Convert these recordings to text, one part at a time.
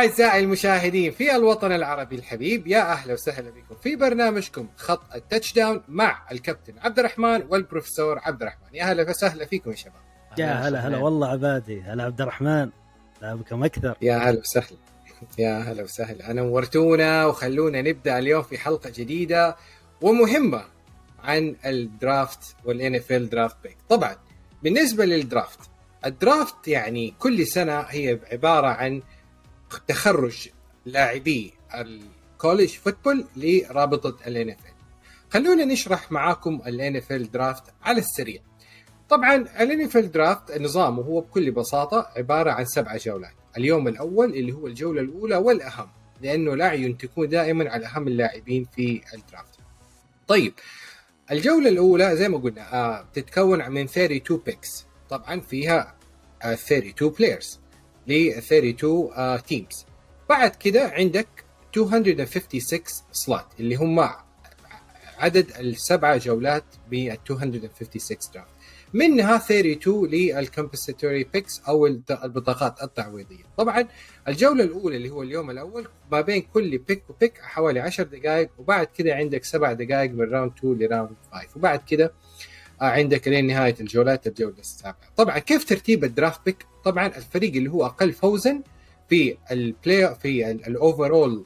أعزائي المشاهدين في الوطن العربي الحبيب يا أهلا وسهلا بكم. في برنامجكم خط ال touchdown مع الكابتن عبد الرحمن والبروفيسور عبد الرحمن. يا أهلا وسهلا فيكم يا شباب. يا هلا هلا والله عبادي. هلا عبد الرحمن. لا بكم أكثر. يا أهلا وسهلا. يا هلا وسهلا. نورتونا وخلونا نبدأ اليوم في حلقة جديدة ومهمة عن ال draft وال NFL draft pick طبعا بالنسبة لل draft ال draft يعني كل سنة هي عبارة عن تخرج لاعبي ال college football لرابطة ال NFL. خلونا نشرح معاكم ال NFL draft على السريع. طبعا ال NFL draft نظامه هو بكل بساطة عبارة عن سبعة جولات، اليوم الأول اللي هو الجولة الأولى والأهم لأنه الأعين تكون دائما على أهم اللاعبين في ال draft. طيب الجولة الأولى زي ما قلنا آه تتكون من 32 picks طبعا فيها آه 32 players ل 32 teams. بعد كده عندك 256 slot اللي هم عدد السبعة جولات بال 256 draft. منها 32 لل compensatory picks أو البطاقات التعويضية. طبعا الجولة الأولى اللي هو اليوم الأول ما بين كل pick و pick حوالي 10 دقائق وبعد كده عندك سبع دقائق من round 2 ل round 5 وبعد كده عندك لين نهاية الجولات الجولة السابعة. طبعا كيف ترتيب ال draft pick؟ طبعا الفريق اللي هو أقل فوزا في ال play في ال overall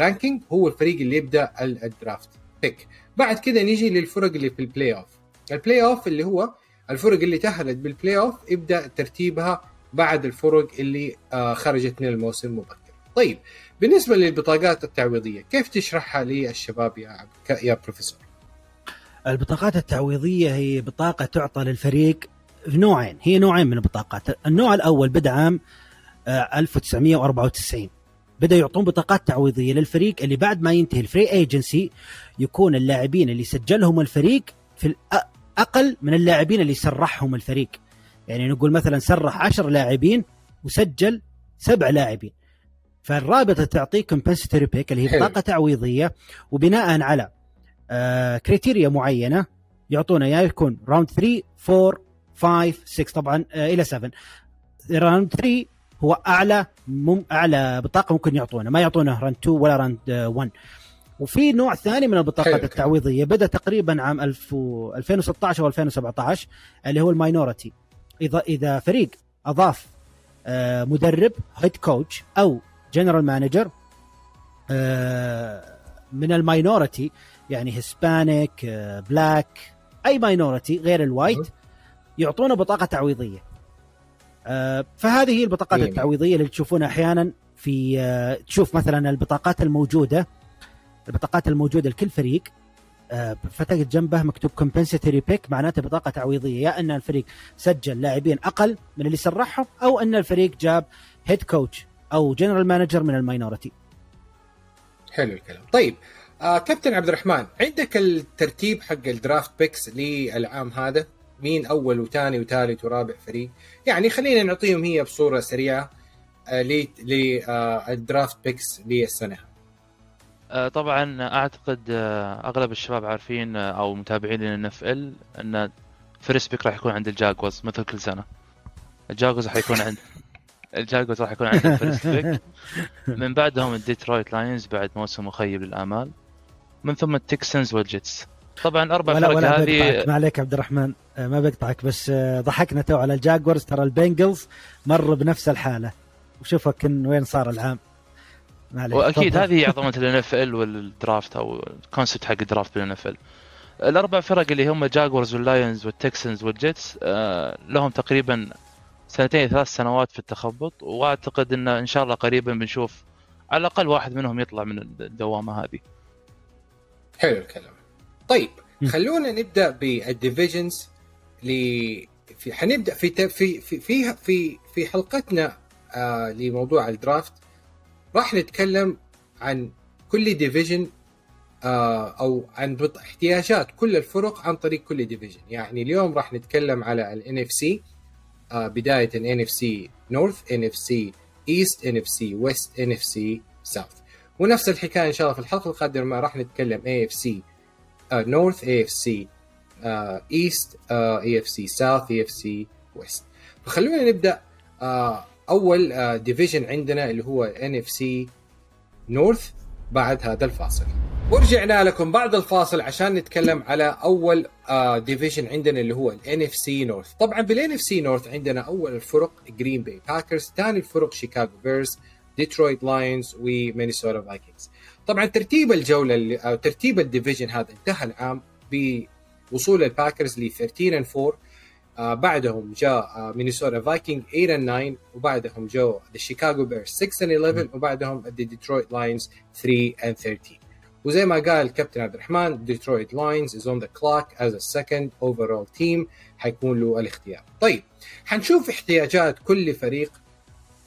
ranking هو الفريق اللي يبدأ ال draft pick. بعد كده نيجي للفرق اللي في ال playoff ال playoff اللي هو الفرق اللي تاهلت بال playoff يبدأ ترتيبها بعد الفرق اللي خرجت من الموسم مبكر. طيب بالنسبة للبطاقات التعويضية كيف تشرحها للشباب يا يا بروفيسور البطاقات التعويضية هي بطاقة تعطى للفريق في نوعين. هي نوعين من البطاقات. النوع الأول بدا عام 1994 بدأ يعطون بطاقات تعويضية للفريق اللي بعد ما ينتهي ال free agency يكون اللاعبين اللي سجلهم الفريق في أقل من اللاعبين اللي سرحهم الفريق. يعني نقول مثلا سرح 10 لاعبين وسجل سبع لاعبين. فالرابطة تعطيك compensatory pick اللي هي بطاقة تعويضية وبناء على آه criteria معينة يعطونا يا يكون round 3 4 5 6 طبعا آه إلى 7 round 3 هو أعلى مم أعلى بطاقة ممكن يعطونا. ما يعطونا round 2 ولا round 1 وفي نوع ثاني من البطاقات التعويضية بدأ تقريبا عام 2016 أو 2017 اللي هو ال minority. إذا إذا فريق أضاف آه مدرب head coach أو general manager آه من ال minority يعني Hispanic black أي minority غير ال white يعطونا بطاقة تعويضية. فهذه هي البطاقات مين. التعويضية اللي تشوفونها أحيانا في تشوف مثلا البطاقات الموجودة البطاقات الموجودة لكل فريق فتجد جنبه مكتوب compensatory pick معناته بطاقة تعويضية يا إن الفريق سجل لاعبين أقل من اللي سرحهم أو إن الفريق جاب head coach أو general manager من ال minority حلو الكلام. طيب آه كابتن عبد الرحمن عندك الترتيب حق ال draft picks للعام هذا؟ مين أول وثاني وثالث ورابع فريق؟ يعني خلينا نعطيهم هي بصورة سريعة آه لل draft picks للسنة. آه طبعا أعتقد آه أغلب الشباب عارفين آه أو متابعين لل NFL إن first pick راح يكون عند الجاكوز مثل كل سنة. الجاكوز راح يكون عند الجاكوز راح يكون عند ال first pick من بعدهم الديترويت لاينز بعد موسم مخيب للآمال. من ثم التكسنز والجيتس طبعا أربع ولا فرق ولا هذه ما عليك عبد الرحمن. ما بقطعك بس ضحكنا تو على الجاكورز. ترى البنجلز مر بنفس الحالة. وشوفك وين صار العام. وأكيد طبعا. هذه عظمة ال NFL وال draft أو ال concept حق ال draft بال NFL الأربع فرق اللي هم الجاكورز واللاينز والتكسنز والجيتس لهم تقريبا سنتين ثلاث سنوات في التخبط. وأعتقد إن إن شاء الله قريبا بنشوف على الأقل واحد منهم يطلع من الدوامة هذه. حلو الكلام. طيب خلونا نبدأ بال divisions ل في حنبدأ في في في في في, في حلقتنا آه لموضوع ال draft راح نتكلم عن كل division آه أو عن احتياجات كل الفرق عن طريق كل division يعني اليوم راح نتكلم على ال NFC بداية ان اف سي نورث ان اف سي ايست ان اف سي ويست ان اف سي ساوث ونفس الحكاية إن شاء الله في الحلقة القادمة راح نتكلم AFC نورث اي اف سي ايست اي اف سي ساوث اي اف سي ويست فخلونا نبدأ uh, أول division عندنا اللي هو NFC North بعد هذا الفاصل. ورجعنا لكم بعد الفاصل عشان نتكلم على أول division عندنا اللي هو ال NFC North طبعا بال NFC North عندنا أول الفرق جرين باي باكرز ثاني الفرق شيكاغو بيرز ديترويت لاينز ومينيسوتا فايكنجز طبعا ترتيب الجولة اللي أو ترتيب ال division هذا انتهى العام بوصول الباكرز ل 13 and 4 آه بعدهم جاء آه مينيسوتا فايكنج 8 and 9 وبعدهم جو الشيكاغو بيرز 6 and 11 وبعدهم الديترويت لاينز 3 and 13 وزي ما قال الكابتن عبد الرحمن ديترويت لاينز is on the clock as a second overall team حيكون له الاختيار. طيب حنشوف احتياجات كل فريق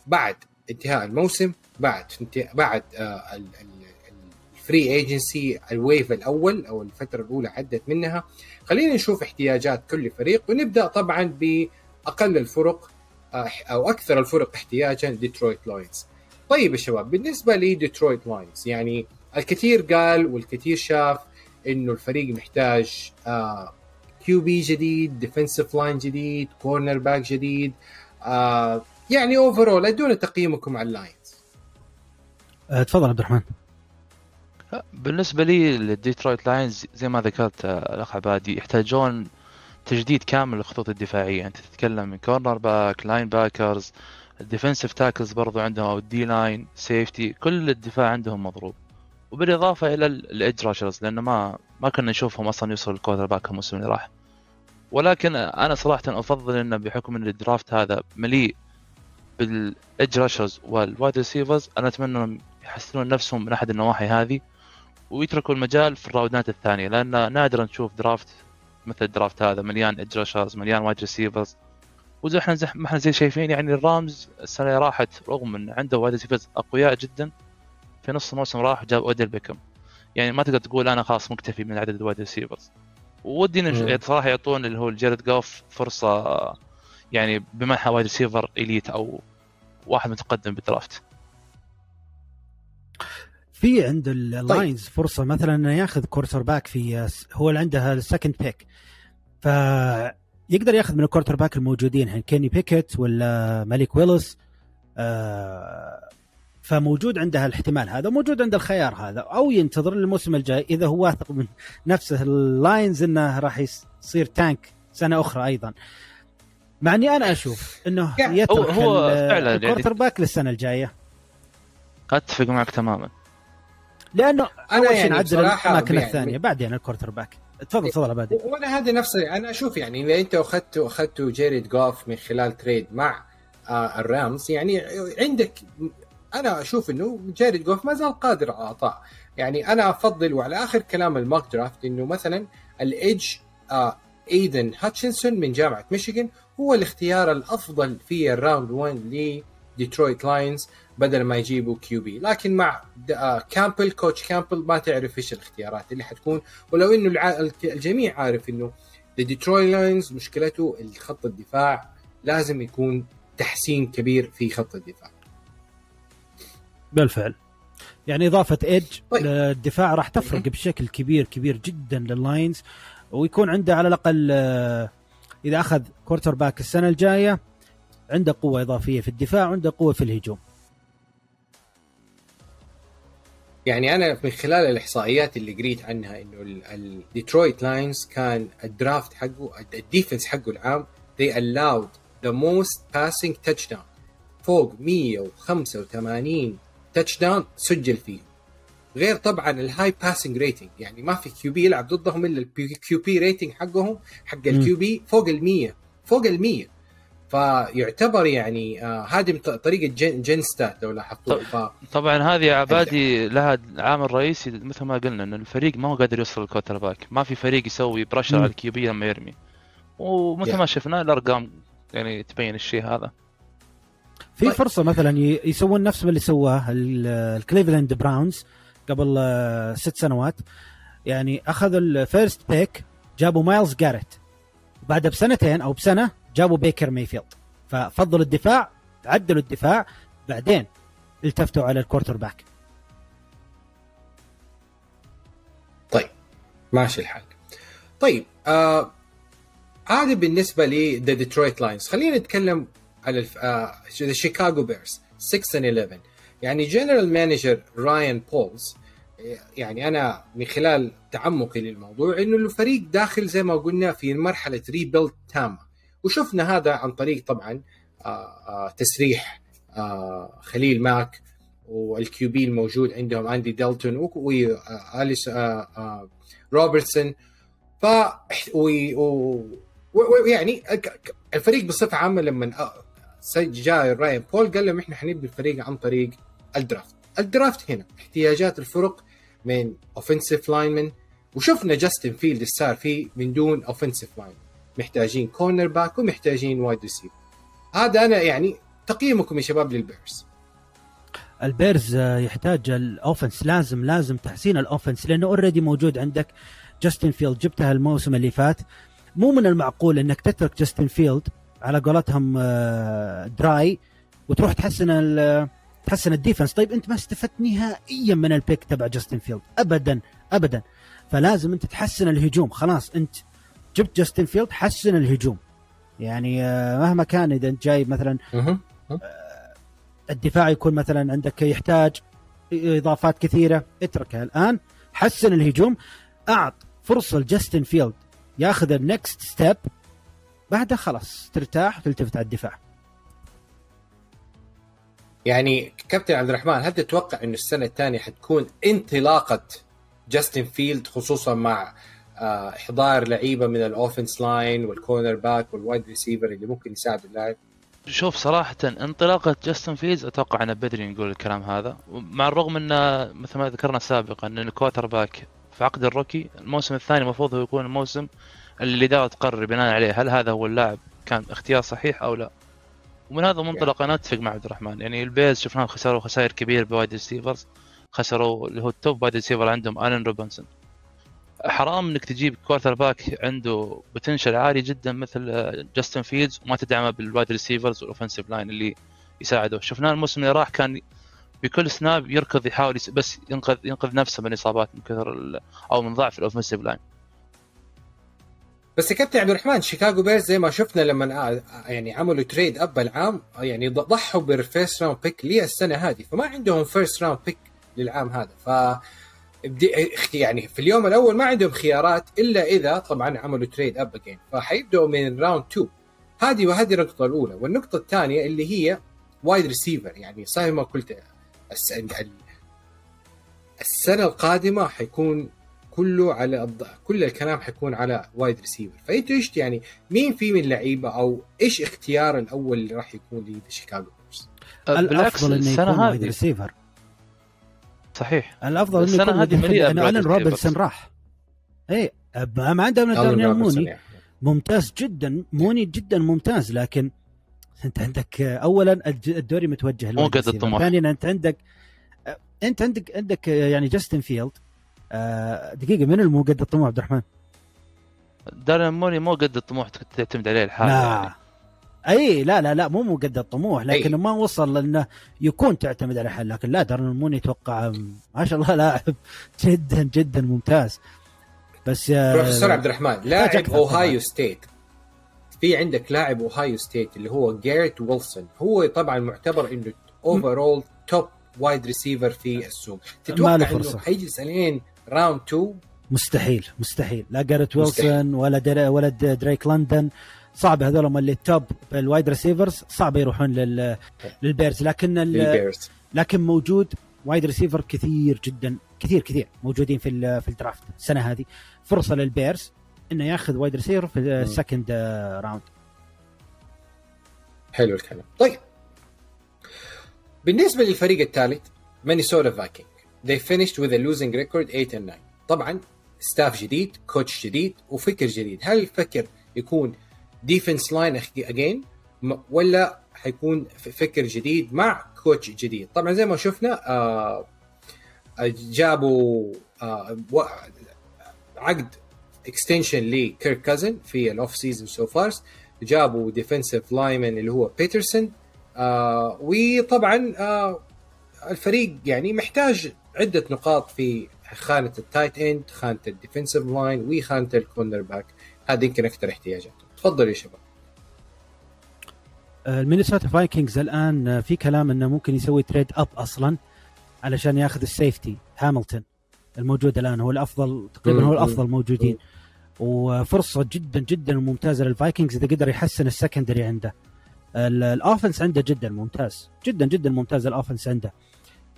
بعد انتهاء الموسم بعد بعد آه ال free agency ال wave الأول أو الفترة الأولى عدت منها. خلينا نشوف احتياجات كل فريق ونبدأ طبعا بأقل الفرق أو أكثر الفرق احتياجا ديترويت لاينز طيب يا شباب بالنسبة لديترويت لاينز يعني الكثير قال والكثير شاف إنه الفريق محتاج آه QB جديد defensive line جديد cornerback جديد آه يعني overall أدونا تقييمكم على اللاينز أه تفضل عبد الرحمن. بالنسبة لي للديترويت لاينز زي ما ذكرت الأخ عبادي يحتاجون تجديد كامل للخطوط الدفاعية. أنت تتكلم من cornerback linebackers ال defensive tackles برضو عندهم أو ال D-line safety كل الدفاع عندهم مضروب. وبالإضافة إلى ال edge rushers لأنه ما ما كنا نشوفهم أصلا يوصل ال quarterback الموسم اللي راح. ولكن أنا صراحة أفضل إنه بحكم إن ال draft هذا مليء بال edge rushers وال wide receivers أنا أتمنى إنهم يحسنون نفسهم من أحد النواحي هذه ويتركوا المجال في ال round ات الثانية لأن نادرا نشوف draft مثل ال draft هذا مليان edge rushers مليان wide receivers وزي إحنا زي ما إحنا زي شايفين يعني الرامز السنة اللي راحت رغم إن عنده wide receivers أقوياء جدا في نص الموسم راح جاب اوديل بيكم يعني ما تقدر تقول أنا خلاص مكتفي من عدد ال wide receivers ودي. صراحة يعطون اللي هو جيرد جوف فرصة يعني بمنحى wide receiver elite أو واحد متقدم بال draft في عند اللاينز طيب. فرصة مثلا إنه ياخذ quarterback في هو اللي عنده ال second pick ف يقدر ياخذ من ال quarterback الموجودين يعني كيني بيكيت ولا ماليك ويليس آه فموجود عنده الاحتمال هذا وموجود عنده الخيار هذا. أو ينتظر الموسم الجاي. إذا هو واثق من نفسه اللاينز إنه راح يصير tank سنة أخرى أيضا. مع اني أنا أشوف إنه يترك هو ال quarterback للسنة الجاية. أتفق معك تماما. لأنه أنا يعني نعدل الأماكن يعني الثانية بعدين ال quarterback. تفضل تفضل عبادي وأنا هذه نفس أنا أشوف يعني إذا أنت اخذتوا اخذتوا جيريد جوف من خلال trade مع آه الرامز يعني عندك أنا أشوف إنه جيريد جوف ما زال قادر على اعطاء يعني أنا أفضل وعلى آخر كلام ال mock draft إنه مثلا ال edge آه ايدن هاتشنسون من جامعة ميشيغان هو الاختيار الأفضل في ال round 1 لديترويت لاينز بدل ما يجيبوا QB لكن مع كامبل coach كامبل ما تعرف إيش الاختيارات اللي حتكون. ولو إنه الجميع عارف إنه ديترويت لاينز مشكلته خط الدفاع لازم يكون تحسين كبير في خط الدفاع. بالفعل. يعني إضافة edge طيب. للدفاع راح تفرق بشكل كبير كبير جدا لللاينز ويكون عنده على الأقل إذا أخذ quarterback السنة الجاية عنده قوة إضافية في الدفاع وعنده قوة في الهجوم. يعني أنا من خلال الإحصائيات اللي قريت عنها إنه الديترويت لاينز كان ال draft حقه ال defense حقه العام they allowed the most passing touchdown. فوق 185 touchdown سجل فيه. غير طبعا ال high passing rating يعني ما في QB يلعب ضدهم إلا ال QB rating حقهم حق ال QB فوق ال 100 فوق ال 100 فيعتبر يعني آه هذه طريقة جن, جن stat لو لاحظتوا. ف... طبعا هذه عبادي لها عامل رئيسي مثل ما قلنا إن الفريق ما هو قادر يوصل ال quarterback. ما في فريق يسوي pressure على ال QB لما يرمي. ومثل ما شفنا الأرقام يعني تبين الشيء هذا. في. فرصة مثلا يسوون نفس اللي سواه ال Cleveland Browns قبل آه، ست سنوات. يعني اخذوا ال first pick جابوا Myles Garrett. بعدها بسنتين أو بسنة جابوا Baker Mayfield ففضلوا الدفاع عدلوا الدفاع بعدين التفتوا على ال quarterback. طيب ماشي الحال. طيب آه بالنسبة لي the Detroit Lions خلينا نتكلم على. آه Chicago Bears 6 and 11 يعني general manager Ryan Poles يعني أنا من خلال تعمقي للموضوع إنه الفريق داخل زي ما قلنا في مرحلة rebuild تامه وشفنا هذا عن طريق طبعا آه، آه، تسريح آه، Khalil Mack وال QB الموجود عندهم Andy Dalton و Allen Robinson. ف ويعني الفريق بصفة عامة لما جاء Ryan Poles قال لهم إحنا حنبني الفريق عن طريق ال draft. ال draft هنا احتياجات الفرق من offensive linemen وشفنا Justin Field صار فيه من دون offensive line محتاجين cornerback ومحتاجين wide receiver هذا أنا يعني تقييمكم يا شباب لل Bears ال Bears يحتاج ال offense لازم لازم تحسين ال offense لأنه already موجود عندك Justin Field جبتها الموسم اللي فات. مو من المعقول إنك تترك Justin Field على قولتهم dry آه، وتروح تحسن تحسن ال defense. طيب أنت ما استفدت نهائيا من ال pick تبع Justin Field. ابدا ابدا. فلازم أنت تحسن الهجوم. خلاص أنت جبت Justin Field حسن الهجوم. يعني آه، مهما كان إذا أنت جايب مثلا آه، الدفاع يكون مثلا عندك يحتاج إضافات كثيرة. اتركها. الآن حسن الهجوم. أعط فرصة ل Justin Field. ياخذ ال next step بعدها خلاص ترتاح وتلتفت على الدفاع. يعني كابتن عبد الرحمن هل تتوقع إنه السنة الثانية حتكون انطلاقة Justin Field خصوصا مع آه، إحضار لعيبة من ال offense line وال cornerback وال wide receiver اللي ممكن يساعد اللاعب؟ شوف صراحة انطلاقة Justin Fields أتوقع إنه بدري نقول الكلام هذا مع الرغم إنه مثل ما ذكرنا سابقا إن ال quarterback في عقد ال rookie الموسم الثاني المفروض هو يكون الموسم اللي الإدارة تقرر بناء عليه هل هذا هو اللاعب كان اختيار صحيح أو لا. ومن هذا المنطلق أنا أتفق مع عبد الرحمن. يعني ال Bears شفناهم خسروا خسائر كبيره ب wide receivers خسروا اللي هو ال top wide receiver عندهم Allen Robinson. حرام إنك تجيب quarterback عنده potential عالي جدا مثل Justin Fields وما تدعمه بال wide receivers وال offensive line اللي يساعده. شفناه الموسم اللي راح كان بكل snap يركض يحاول بس ينقذ ينقذ نفسه من الاصابات من كثر أو من ضعف ال offensive line بس يا كابتن عبد الرحمن Chicago Bears زي ما شفنا لما يعني عملوا trade up العام يعني ضحوا بال first round pick للسنة هذه فما عندهم first round pick للعام هذا. ف يعني في اليوم الأول ما عندهم خيارات إلا إذا طبعا عملوا trade up again فحيبدأوا من round 2 هذه وهذه النقطة الأولى. والنقطة الثانية اللي هي wide receiver يعني صحيح ما قلت السنة القادمة حيكون كله على الض... كل الكلام حيكون على wide receiver فانتوا إيش يعني مين في من اللعيبه أو إيش اختيار الأول اللي راح يكون ل Chicago Bears؟ الأفضل إنه يكون وايد ريسيفر صحيح. الأفضل إنه يكون هذه مليئة الين روبنسون راح. اي ما عندهم دارنيل موني. ممتاز جدا موني جدا ممتاز لكن أنت عندك اولا الدوري متوجه مو قد الطموح. ثانيا أنت عندك أنت عندك عندك يعني جاستن فيلد دقيقة من المو قد الطموح عبد الرحمن؟ دارين موني مو قد الطموح تعتمد عليه الحالة لا. يعني. أي لا لا لا مو مو قد الطموح لكن ما وصل لأنه يكون تعتمد على حل لكن لا Darnell Mooney أتوقع ما شاء الله لاعب جدا جدا ممتاز. بس بروفيسور عبد الرحمن لاعب Ohio State. في عندك لاعب Ohio State اللي هو Garrett Wilson. هو طبعا معتبر إنه over top wide receiver في السوق. تتوقع إنه حيجلس إلين round 2 مستحيل مستحيل. لا Garrett Wilson ولا ولا Drake London صعب هذول هم اللي top بال wide receivers صعب يروحون لل لل Bears لكن لل Bears لكن موجود wide receiver كثير جدا كثير كثير موجودين في في ال draft السنة هذه. فرصة لل Bears إنه ياخذ wide receiver في ال second round حلو الكلام. طيب. بالنسبة للفريق الثالث Minnesota Vikings they finished with a losing record 8 and 9 طبعا staff جديد coach جديد وفكر جديد. هل الفكر يكون defense line again ولا حيكون فكر جديد مع coach جديد؟ طبعا زي ما شفنا آه جابوا آه عقد extension لكيرك كازنز في ال off season so far جابوا defensive lineman اللي هو بيترسون آه وطبعا آه الفريق يعني محتاج عدة نقاط في خانة ال tight end خانة ال defensive line وخانة ال cornerback هذه يمكن أكثر احتياجات. تفضلوا يا شباب. المينيسوتا فايكنجز الآن آه، في كلام إنه ممكن يسوي trade up أصلا علشان ياخذ ال safety هاملتون الموجود الآن هو الأفضل تقريبا هو الأفضل موجودين. وفرصة جدا جدا ممتازة للفايكنجز إذا قدر يحسن ال secondary عنده. ال offense عنده جدا ممتاز. جدا جدا ممتاز ال offense عنده.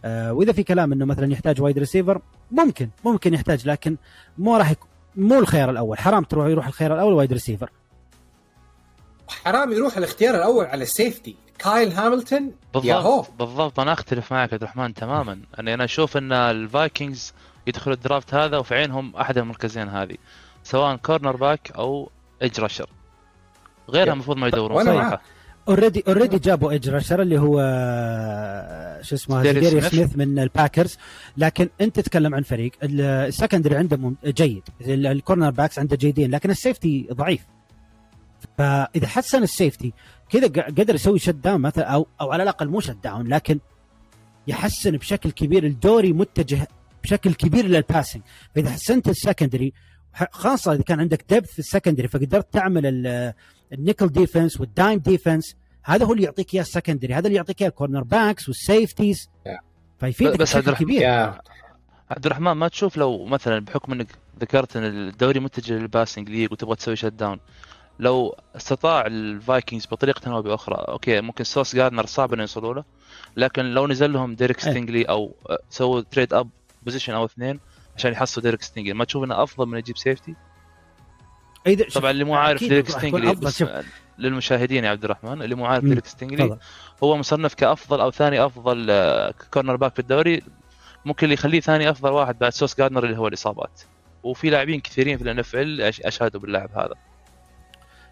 آه وإذا في كلام إنه مثلا يحتاج wide receiver ممكن ممكن يحتاج لكن مو راح يكون مو الخيار الأول. حرام تروح يروح الخيار الأول wide receiver حرام يروح الاختيار الأول على ال safety كايل هاملتون بالضبط بالضبط. أنا أختلف معك عبد الرحمن تماما. يعني أنا أشوف إن الفايكنجز يدخلوا ال draft هذا وفي عينهم أحد المركزين هذه سواء cornerback أو edge rusher غيرها المفروض ما يدورون صراحة. already already جابوا edge rusher اللي هو شو اسمه زيداريوس سميث من الباكرز لكن أنت تتكلم عن فريق ال secondary عنده جيد. ال cornerbacks عنده جيدين لكن ال safety ضعيف. فإذا حسن ال safety كذا قدر يسوي shut down مثلا أو أو على الأقل مو shut down لكن يحسن بشكل كبير. الدوري متجه بشكل كبير لل passing فإذا حسنت ال secondary خاصة إذا كان عندك depth في ال secondary فقدرت تعمل ال nickel defense وال dime defense هذا هو اللي يعطيك إياه ال secondary هذا اللي يعطيك إياه ال cornerbacks وال safeties فيفيدك بس بشكل كبير. عبد الرحمن ما تشوف لو مثلا بحكم إنك ذكرت إن الدوري متجه لل passing league وتبغى تسوي shut down لو استطاع الفايكنجز بطريقة أو بأخرى okay ممكن سوس جاردنر صعب إنه يوصلوا له لكن لو نزل لهم ديريك ستينجلي أو سووا trade up position أو اثنين عشان يحصلوا ديريك ستينجلي ما تشوف إنه أفضل من يجيب safety؟ طبعا اللي مو عارف ديريك ستينجلي للمشاهدين يا عبد الرحمن اللي مو عارف ديريك ستينجلي هو مصنف كأفضل أو ثاني أفضل cornerback في الدوري. ممكن اللي يخليه ثاني أفضل واحد بعد سوس جاردنر اللي هو الإصابات. وفي لاعبين كثيرين في ال NFL اشهدوا باللاعب هذا.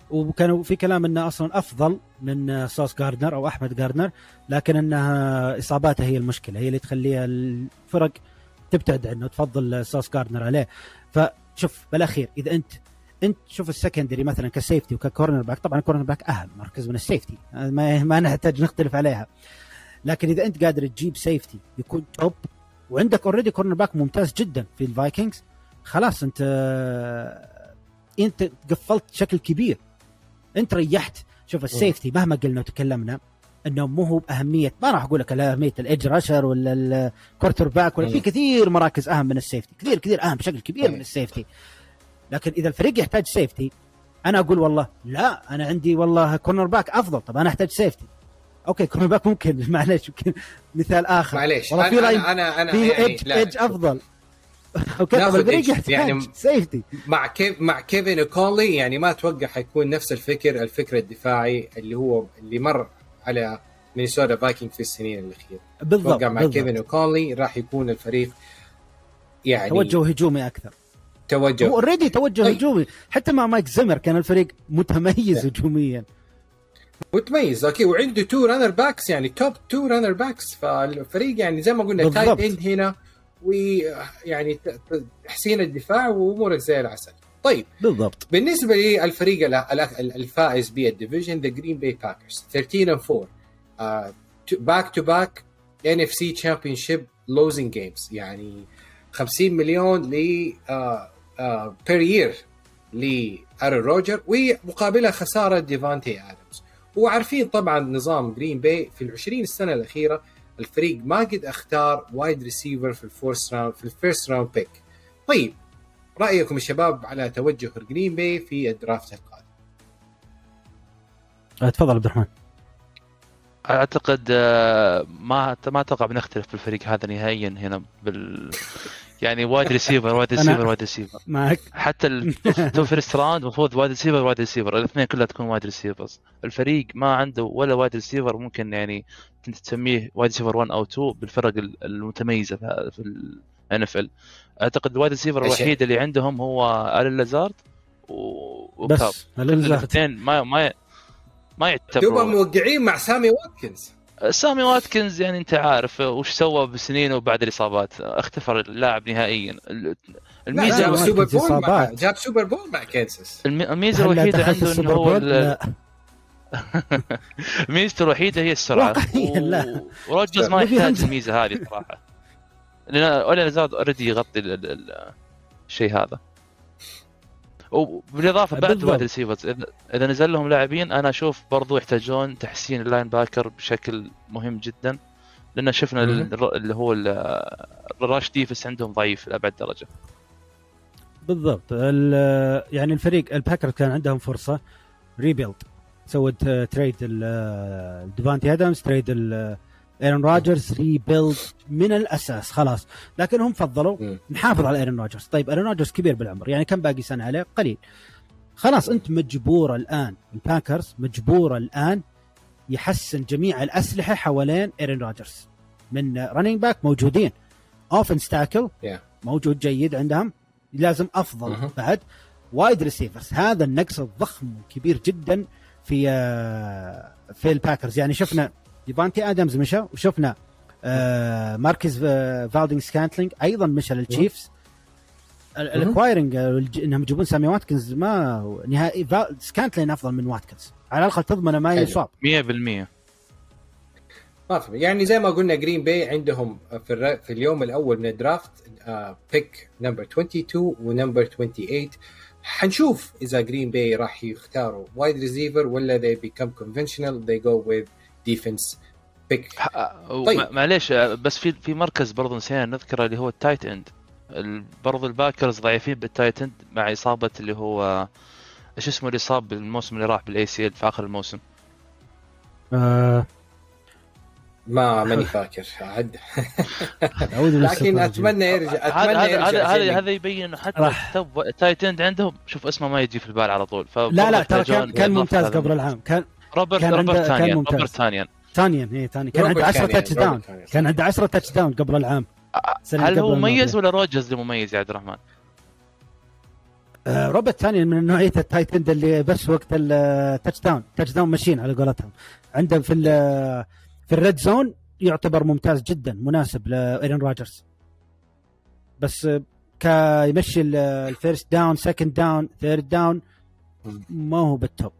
وكانوا في كلام إنه أصلا أفضل من سوس جاردنر أو أحمد جاردنر لكن إنها اصاباته هي المشكلة هي اللي تخليها الفرق تبتعد عنه تفضل سوس جاردنر عليه. فشوف بالأخير إذا أنت أنت شوف ال secondary مثلا ك safety وك cornerback طبعا ال cornerback أهم مركز من ال safety ما, ما نحتاج نختلف عليها. لكن إذا أنت قادر تجيب safety يكون top وعندك already cornerback ممتاز جدا في الفايكنجز خلاص أنت أنت قفلت بشكل كبير. أنت ريحت. شوف ال safety مهما قلنا وتكلمنا انه مو هو باهميه ما راح أقول لك اهميه ال edge rusher ولا ال quarterback ولا في كثير مراكز اهم من ال safety كثير كثير اهم بشكل كبير من ال safety لكن إذا الفريق يحتاج safety أنا أقول والله لا أنا عندي والله cornerback أفضل طب أنا أحتاج safety okay cornerback ممكن معليش يمكن مثال آخر. معليش. والله في أنا أنا أنا في يعني edge, edge أفضل. okay طب الفريق يحتاج يعني safety مع كيف مع كيفن اوكونيل يعني ما أتوقع حيكون نفس الفكر الفكر الدفاعي اللي هو اللي مر على مينيسوتا فايكنج في السنين الأخيرة. بالضبط أتوقع مع كيفن اوكونيل راح يكون الفريق يعني توجه هجومي أكثر. توجه. هو already توجه أي. هجومي. حتى مع مايك زمر كان الفريق متميز هجوميا. متميز okay وعنده two running backs يعني top two running backs فالفريق يعني زي ما قلنا tight end هنا ويعني تحسين الدفاع وامورك زي العسل. طيب بالضبط. بالنسبة للفريق الفائز بال division the جرين باي باكرز 13 4 back to back NFC championship losing games يعني 50 مليون ل per year لارون روجرز ومقابلها خسارة ديفانتي ادمز وعارفين طبعا نظام جرين باي في ال 20 سنه الأخيرة الفريق ما قد أختار wide receiver في ال first round في ال first round pick طيب رأيكم الشباب على توجه جرين باي في ال draft القادم. أه، تفضل عبد الرحمن. أعتقد أه، ما ما أتوقع بنختلف بالفريق هذا نهائيا هنا بال يعني wide receiver wide receiver wide receiver معك. حتى ال two first round المفروض wide receiver wide receiver الاثنين كلها تكون wide receivers الفريق ما عنده ولا wide receiver ممكن يعني كنت تسميه wide receiver 1 أو 2 بالفرق المتميزة في ال NFL أعتقد ال wide receiver الوحيد اللي عندهم هو الين لازارد وكوب بس الاثنين ما ما ما يعتبروا موقعين مع سامي واتكنز. سامي واتكنز يعني انت عارف وش سوى بسنينه وبعد الإصابات اختفى اللاعب نهائيا. الميزة جاب Super Bowl مع جاب Super Bowl مع كانساس الميزة الوحيدة عنده إنه هو ميزته الوحيدة هي السرعة. وروجرز ما يحتاج الميزة هذه صراحة. لأن لازارد already يغطي الشيء هذا. وبالإضافة بعد. ال wide receivers اذا نزل لهم لاعبين أنا أشوف برضو يحتاجون تحسين ال linebacker بشكل مهم جدا لأن شفنا اللي هو ال- ال rush defense عندهم ضعيف لأبعد درجة. بالضبط. ال- يعني الفريق الباكر كان عندهم فرصة rebuild سوت trade ديفانتي ادمز trade ايرون راجرز rebuild من الأساس خلاص. لكن هم فضلوا. نحافظ على ايرون راجرز طيب ايرون راجرز كبير بالعمر يعني كم باقي سنة عليه؟ قليل. خلاص أنت مجبور الآن الباكرز مجبور الآن يحسن جميع الأسلحة حوالين ايرون راجرز من running back موجودين. offense tackle Yeah. موجود جيد عندهم. لازم أفضل. بعد. wide receivers هذا النقص الضخم كبير جدا في آه، في الباكرز. يعني شفنا ديفانتي ادمز مشى وشفنا آه، ماركز آه، فالدينج سكانتلينج أيضا مشى للتشيفز. ال acquiring آه، إنهم يجيبون سامي واتكنز ما نهائي. سكانتلينج أفضل من واتكنز. على الأقل تضمن ما. يصاب. 100% ما في يعني زي ما قلنا جرين باي عندهم في, الر... في اليوم الأول من ال draft pick number 22 و number 28 حنشوف إذا جرين باي راح يختاروا wide receiver ولا they become conventional they go with defense pick. طيب. معليش بس في في مركز برضو نسينا نذكره اللي هو ال tight end برضو الباكرز ضعيفين بال tight end مع إصابة اللي هو إيش اسمه اللي صاب بالموسم اللي راح بال ACL في آخر الموسم؟ آه، ما ماني فاكر. عد لكن أتمنى يرجع هذا أتمنى هذا يرجع هذا هذا, هذا يبين إنه حتى ال tight end عندهم شوف اسمه ما يجي في البال على طول لا لا ترى كان كان ممتاز قبل العام. كان روبرت كان روبرت ممتاز. روبرت تانيان تانيان إيه تانيان كان عنده 10 كان يعني، touchdown كان عنده 10 touchdown قبل العام هل هو مميز. ولا روجرز اللي مميز يا عبد الرحمن؟ آه روبرت تانيان من نوعية ال tight end اللي بس وقت ال touchdown touchdown ماشين على قولتهم. عنده في ال- في ال red zone يعتبر ممتاز جدا مناسب لايرون راجرز بس كيمشي ال first down second down third down ما هو بال top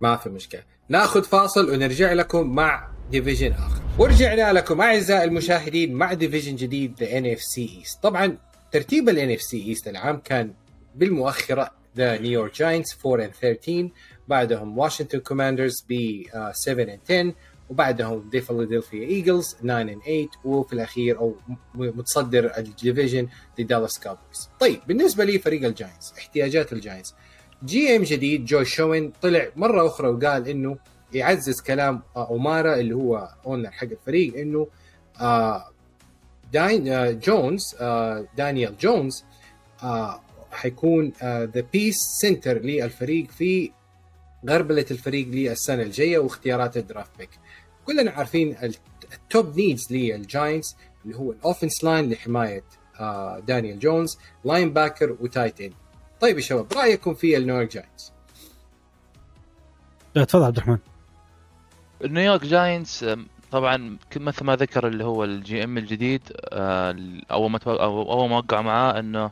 ما في مشكلة. ناخذ فاصل ونرجع لكم مع division آخر. ورجعنا لكم أعزائي المشاهدين مع division جديد the NFC East طبعا ترتيب ال NFC East العام كان بالمؤخرة the نيويورك جاينتس 4 and 13 بعدهم واشنطن كوماندرز ب 7 and 10 وبعدهم the فيلادلفيا ايجلز 9 and 8 وفي الأخير أو متصدر ال division the دالاس كابويز طيب بالنسبة لي فريق الجاينتس احتياجات الجاينتس GM جديد جو شوين طلع مرة أخرى وقال إنه يعزز كلام آه، أومارا اللي هو owner حق الفريق إنه آه، داين آه، جونز دانيال جونز حيكون the base center للفريق في غربلة الفريق للسنة الجاية واختيارات ال draft pick كلنا عارفين ال- ال top needs للجاينتس اللي هو ال offense line لحماية دانيال جونز linebacker و tight end طيب يا شباب رأيكم في النيويورك جاينتس لا، تفضل عبد الرحمن. نيويورك جاينتس طبعا مثل ما ذكر اللي هو ال GM الجديد آه، أول ما أول ما وقع معاه إنه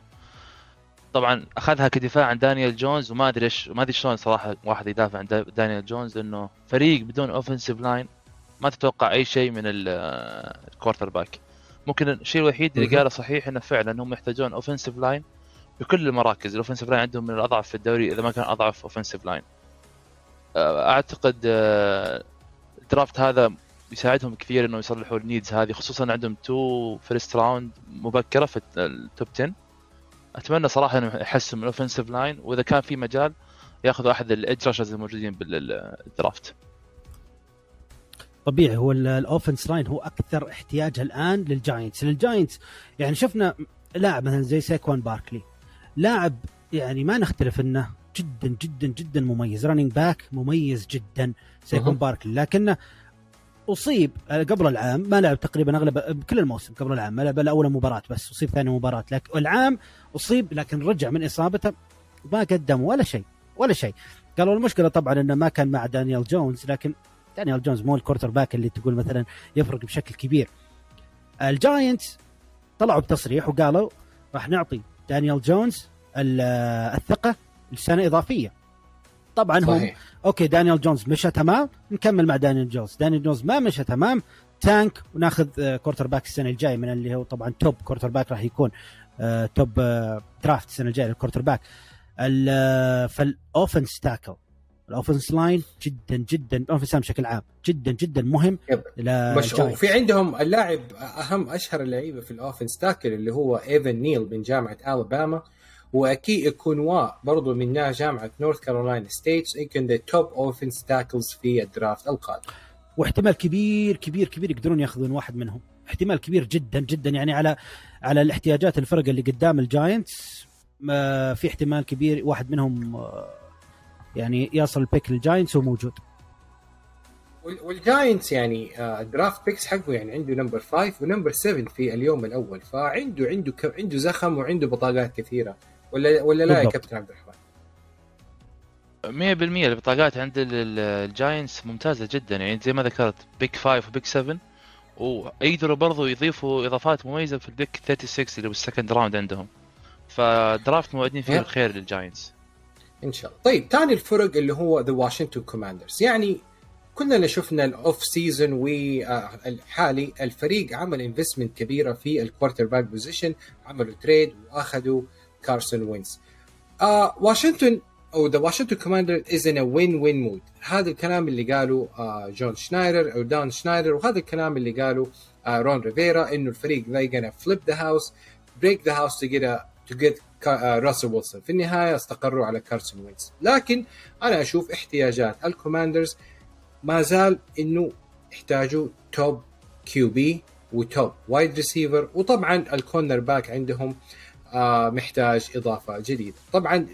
طبعا أخذها كدفاع عن دانيال جونز وما أدري إيش ما أدري شلون صراحة واحد يدافع عن دا- دانيال جونز إنه فريق بدون offensive line ما تتوقع أي شيء من ال quarterback ممكن الشيء الوحيد اللي. قاله صحيح إنه فعلا هم يحتاجون offensive line بكل المراكز. ال offensive line عندهم من الأضعف في الدوري إذا ما كان أضعف offensive line أعتقد آه، ال draft هذا يساعدهم كثير انه يصلحوا ال needs هذه خصوصا عندهم two first round مبكرة في ال top 10 أتمنى صراحة انه يحسن من ال offensive line وإذا كان في مجال ياخذوا أحد ال edge rushers الموجودين بال draft طبيعي هو ال- ال offense line هو أكثر احتياج الآن للجاينتس للجاينتس يعني شفنا لاعب مثلا زي سيكوان باركلي لاعب يعني ما نختلف انه جدا جدا جدا مميز. running back مميز جدا سيكون أها. باركلي. لكنه أصيب قبل العام ما لعب تقريبا أغلب كل الموسم قبل العام ما لعب إلا أول مباراة بس أصيب ثاني مباراة. لكن العام أصيب لكن رجع من إصابته ما قدم ولا شيء ولا شيء. قالوا المشكلة طبعا إنه ما كان مع دانيال جونز لكن دانيال جونز مو ال quarterback اللي تقول مثلا يفرق بشكل كبير. الجاينتس طلعوا بتصريح وقالوا راح نعطي دانيال جونز ال- الثقة لسنة إضافية. طبعا هم صحيح. okay دانيال جونز مشى تمام نكمل مع دانيال جونز. دانيال جونز ما مشى تمام tank وناخذ آه، quarterback السنة الجاية من اللي هو طبعا top quarterback راح يكون آه، top آه، draft السنة الجاية لل quarterback ال- فال offense tackle ال offense line جدا جدا ال offense line بشكل عام جدا جدا مهم. في عندهم اللاعب أهم أشهر اللعيبة في ال offense tackle اللي هو إيفان نيل من جامعة ألاباما. وإيكي إيكوانو برضو من جامعة نورث كارولاينا ستيت يمكن the top offense tackles في ال draft القادم. واحتمال كبير كبير كبير يقدرون ياخذون واحد منهم. احتمال كبير جدا جدا. يعني على على الاحتياجات الفرق اللي قدام الجاينتس في احتمال كبير واحد منهم آه، يعني يصل ال pick للجاينتس وموجود. وال- والجاينتس يعني آه، ال draft picks حقه يعني عنده number 5 و number 7 في اليوم الأول. فعنده عنده ك- عنده زخم وعنده بطاقات كثيرة. ولا ولا لا يا. كابتن عبد الرحمن؟ 100% البطاقات عند ال- ال- الجاينتس ممتازة جدا. يعني زي ما ذكرت pick 5 و pick 7 ويقدروا برضو يضيفوا إضافات مميزة في ال pick 36 اللي هو ال second round عندهم. ف draft موعودين فيه. الخير للجاينتس إن شاء الله. طيب ثاني الفرق اللي هو the واشنطن كوماندرز يعني كلنا شفنا ال off season والحالي الفريق عمل investment كبيرة في ال quarterback position عملوا trade وأخذوا كارسون وينز آه واشنطن أو the واشنطن كوماندر is in win win mode هذا الكلام اللي قاله آه جون شنايدر أو دان شنايدر وهذا الكلام اللي قاله آه رون ريفيرا إنه الفريق they gonna flip the house break the house to get a to get راسل ويلسون في النهاية استقروا على كارسون وينز لكن أنا أشوف احتياجات الكوماندرز ما زال إنه يحتاجوا top QB و top wide receiver. وطبعا ال cornerback عندهم آه محتاج إضافة جديدة. طبعا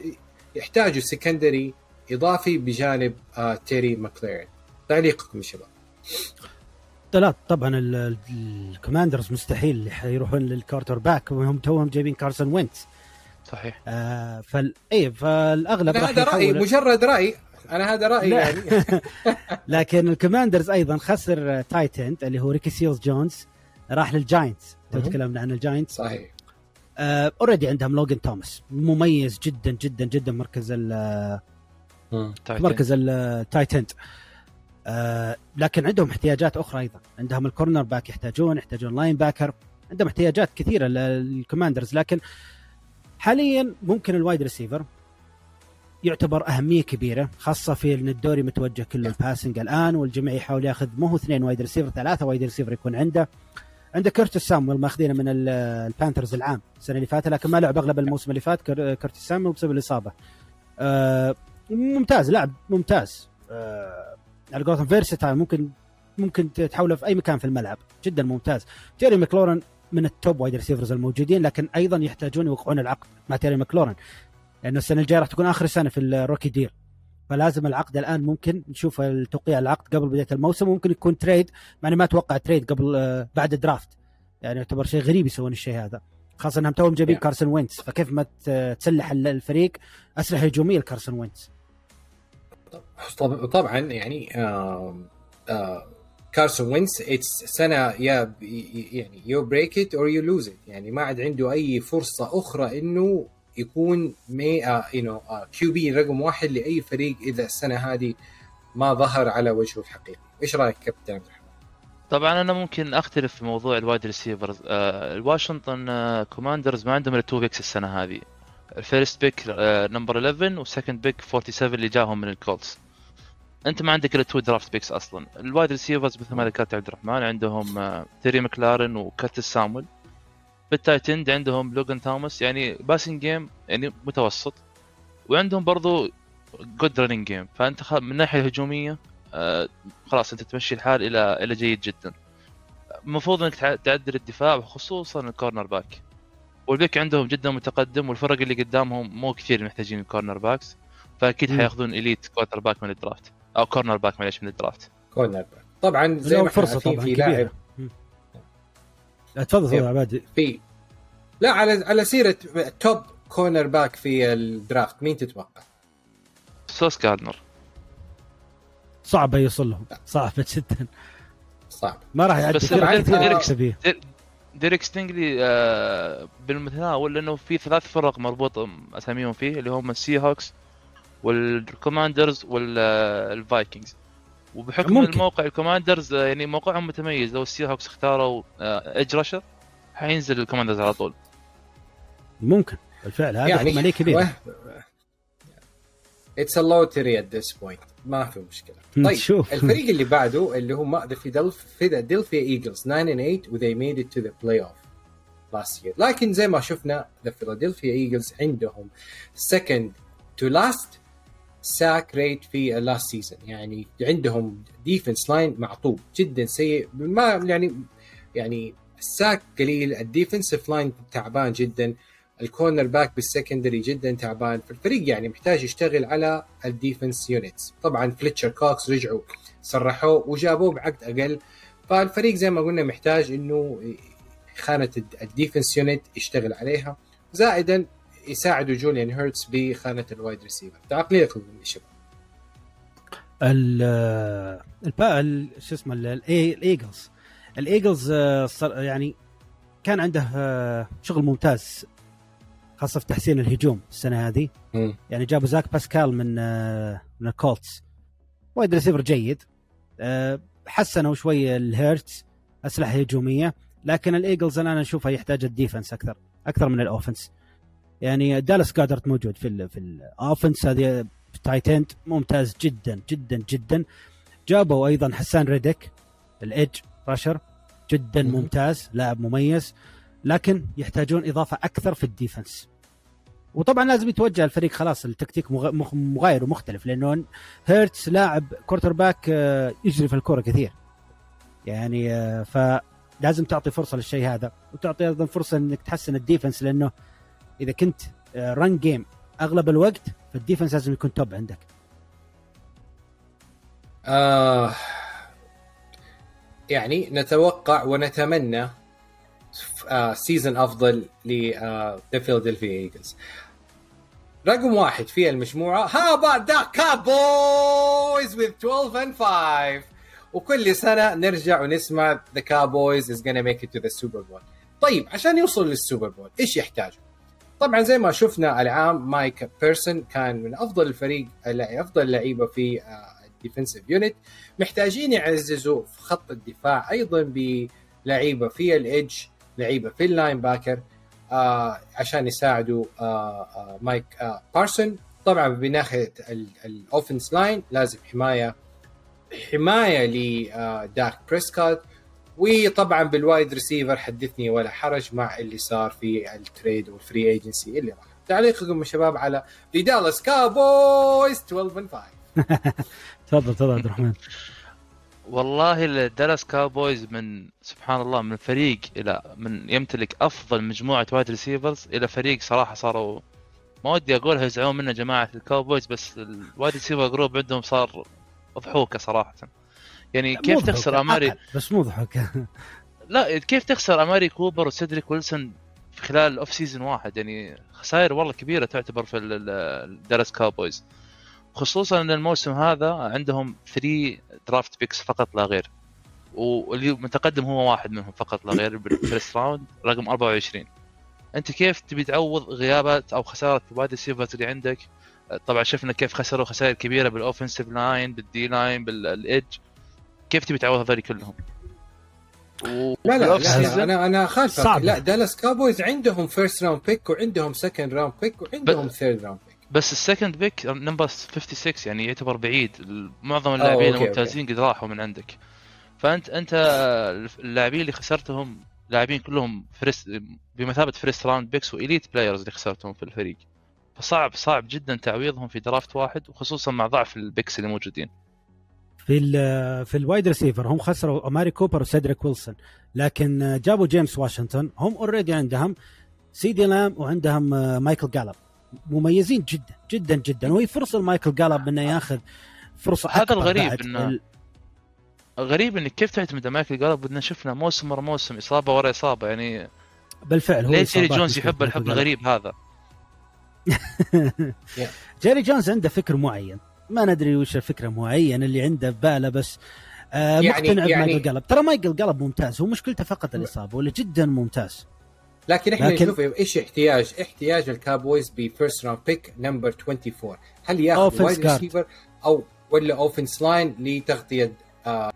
يحتاجوا secondary إضافي بجانب آه تيري ماكليرن تعليقكم يا شباب. لا طبعا ال- ال- الكوماندرز مستحيل يروحون لل quarterback وهم توهم جايبين كارسون وينتس صحيح. آه فال اي فالأغلب هذا رأيي مجرد رأي. أنا هذا رأيي لا. يعني. لكن الكوماندرز أيضا خسر tight end اللي هو ريكي سيلز جونز راح للجاينتس. تو. تكلمنا عن الجاينتس؟ صحيح. already عندهم لوجن توماس. مميز جدا جدا جدا مركز ال- مركز ال tight end آه لكن عندهم احتياجات أخرى أيضا. عندهم ال cornerback يحتاجون يحتاجون linebacker عندهم احتياجات كثيرة للكوماندرز لكن حاليا ممكن ال wide receiver يعتبر أهمية كبيرة خاصة في إن الدوري متوجه كله ال passing الآن والجميع يحاول ياخذ مو هو اثنين wide receiver ثلاثة wide receiver يكون عنده. عنده كيرتس سامويل ماخذينه من ال- البانثرز العام السنة اللي فاتت لكن ما لعب أغلب الموسم اللي فات كيرتس سامويل بسبب الإصابة. آه ممتاز لاعب ممتاز. آه على قولتهم versatile ممكن ممكن تحوله في أي مكان في الملعب. جدا ممتاز. تيري ماكلورن من ال top wide receivers الموجودين لكن أيضا يحتاجون يوقعون العقد مع تيري ماكلورن. لأنه السنة الجاية راح تكون آخر سنه في ال rookie deal فلازم العقد الآن ممكن نشوف توقيع العقد قبل بداية الموسم. ممكن يكون trade مع ما أتوقع trade قبل آه، بعد ال draft يعني يعتبر شيء غريب يسوون الشيء هذا. خاصة إنهم توهم جايبين. كارسون وينتس. فكيف ما تسلح ال- الفريق أسلحة هجومية لكارسون وينتس. طبعا يعني كارسون وينس it's سنة يا يعني you break it or you lose it يعني ما عاد عنده أي فرصة أخرى إنه يكون مي يو QB رقم واحد لأي فريق إذا السنة هذه ما ظهر على وجهه الحقيقي. إيش رأيك كابتن طبعا أنا ممكن أختلف في موضوع ال wide receivers الواشنطن كوماندرز ما عندهم إلا two picks السنة هذه. ال first pick number 11 وال second pick 47 اللي جاهم من الكولتس أنت ما عندك إلا two draft picks أصلا. ال wide receivers مثل ما ذكرت عبد الرحمن عندهم تيري مكلارن وكيرتس سامويل بال tight end عندهم لوغان توماس يعني passing game يعني متوسط. وعندهم برضو good running game فأنت من الناحيه الهجوميه آه خلاص أنت تمشي الحال إلى إلى جيد جدا. المفروض إنك تع- تعدل الدفاع وخصوصا ال cornerback وال pick عندهم جدا متقدم والفرق اللي قدامهم مو كثير محتاجين ال cornerbacks فأكيد. حياخذون elite cornerback من ال draft أو cornerback معليش من ال draft cornerback طبعا زي ما فرصة طبعا في لاعب. تفضل تفضل yep. عبادي. في لا على على سيرة top cornerback في ال draft مين تتوقع؟ سوس جاردنر صعبه يوصل لهم. صعبه جدا. صعب. ما راح يعدي بس ديريك- ديريك ستينجلي آه بالمتناول لأنه في ثلاث فرق مربوط أساميهم فيه اللي هم السي هوكس والكوماندرز والفايكنجز وبحكم ممكن. الموقع الكوماندرز آه، يعني موقعهم متميز. لو السي هوكس اختاروا edge rusher حينزل الكوماندرز على طول. ممكن. بالفعل هذا يعني احتماليه كبيره it's a lottery at this point ما في مشكلة. طيب شوف. الفريق اللي بعده اللي هم the فيلادلفيا ايجلز 9 and 8 و they made it to the playoff last year. لكن زي ما شفنا the فيلادلفيا ايجلز عندهم second to last sack rate في ال last season يعني عندهم defense line معطوب جدا سيء. ما يعني يعني ال sack قليل ال defensive line تعبان جدا. ال cornerback بال secondary جدا تعبان. فالفريق يعني محتاج يشتغل على ال defense units طبعا فليتشر كوكس رجعوا سرحوه وجابوه بعقد أقل. فالفريق زي ما قلنا محتاج إنه خانة ال defense unit يشتغل عليها. زائدا يساعدوا جيلين هيرتس بخانة ال wide receiver تعليقكم يا شباب. ال شو اسمه ال- الاي- الإيجلز. الإيجلز آه، يعني كان عنده آه، شغل ممتاز خاصة في تحسين الهجوم السنة هذه. مم. يعني جابوا زاك باسكال من آه، من الكولتس. wide receiver جيد. آه، حسنوا شوي لهيرتس أسلحة هجومية. لكن الإيجلز أنا أشوفها يحتاج ال defense أكثر أكثر من ال offense. يعني دالاس جودرت موجود في ال في ال offense هذه tight end ممتاز جدا جدا جدا. جابوا أيضا هاسان ريدك ال edge rusher جدا. ممتاز لاعب مميز. لكن يحتاجون إضافة أكثر في ال defense. وطبعا لازم يتوجه الفريق خلاص التكتيك مغاير ومختلف لأنه هيرتس لاعب quarterback آه، يجري في الكورة كثير. يعني آه، فلازم تعطي فرصة للشيء هذا وتعطي أيضا فرصة إنك تحسن ال defense لأنه إذا كنت run game أغلب الوقت فال defense لازم يكون top عندك. آه يعني نتوقع ونتمنى آه season أفضل ل فيلادلفيا ايجلز رقم واحد في المجموعة how about the Cowboys with 12 and 5 وكل سنة نرجع ونسمع the Cowboys is gonna make it to the Super Bowl. طيب عشان يوصل لل Super Bowl إيش يحتاجوا؟ طبعا زي ما شفنا العام مايكا بارسونز كان من أفضل الفريق أفضل لعيبة في ال defensive unit محتاجين يعززوا في خط الدفاع أيضا بلعيبة في ال edge لعيبة. في ال linebacker آه عشان يساعدوا آه آه مايك آه بارسون طبعا بناحيه ال offense line لازم حماية حماية لداك بريسكوت وطبعا بال wide receiver حدثني ولا حرج مع اللي صار في ال trade وال free agency اللي راح. تعليقكم يا شباب على Dallas Cowboys 12 and 5 تفضل تفضل عبد الرحمن. والله الدالاس كاوبويز من سبحان الله من فريق إلى من يمتلك أفضل مجموعة wide receivers إلى فريق صراحة صاروا ما ودي اقولها يزعلون منه جماعة الكاوبويز بس ال wide receiver group عندهم صار ضحوكه صراحة. يعني كيف مضحك، تخسر أماري؟ بس مو ضحك لا كيف تخسر أماري كوبر وسيدريك ويلسون في خلال ال off season واحد؟ يعني خسائر والله كبيرة تعتبر في الدالاس كاوبويز خصوصا إن الموسم هذا عندهم 3 draft picks فقط لا غير. واللي متقدم هو واحد منهم فقط لا غير بال first round رقم 24 أنت كيف تبي تعوض غيابات أو خسارة ال wide receivers اللي عندك؟ طبعا شفنا كيف خسروا خسائر كبيرة بال offensive line بال D-line بال edge كيف تبي تعوض هذول كلهم؟ لا لا, لا, أنا أنا خالفك صعب. لا دالاس كابويز عندهم first round pick وعندهم second round pick وعندهم third round بس ال second pick number 56 يعني يعتبر بعيد. معظم اللاعبين okay، الممتازين قد راحوا من عندك. فانت أنت اللاعبين اللي خسرتهم لاعبين كلهم first بمثابة first round picks و elite players اللي خسرتهم في الفريق. فصعب صعب جدا تعويضهم في draft واحد وخصوصا مع ضعف ال picks اللي موجودين. في ال في ال wide receiver هم خسروا أماري كوبر وسيدريك ويلسون لكن جابوا جيمس واشنطن هم already عندهم سي دي لامب وعندهم آه، مايكل جالب مميزين جدا جدا جدا. وهي فرصة لمايكل جالب إنه ياخذ فرصة هذا الغريب ال- غريب إنك كيف تعتمد على مايكل جالب بدنا شفنا موسم ورا موسم إصابة ورا إصابة يعني بالفعل هو ليه جيري جونز يحب الحب جالب. الغريب هذا؟ جيري جونز عنده فكر معين. ما ندري وش الفكرة معينه اللي عنده بباله بس آه يعني- مقتنع يعني- بمايكل جالب ترى مايكل جالب ممتاز هو مشكلته فقط الإصابة ولا جدا ممتاز. لكن إحنا لكن- نشوف إيش احتياج؟ احتياج الكابويز ب first round pick number 24 هل ياخذ wide. receiver أو ولا offense line لتغطية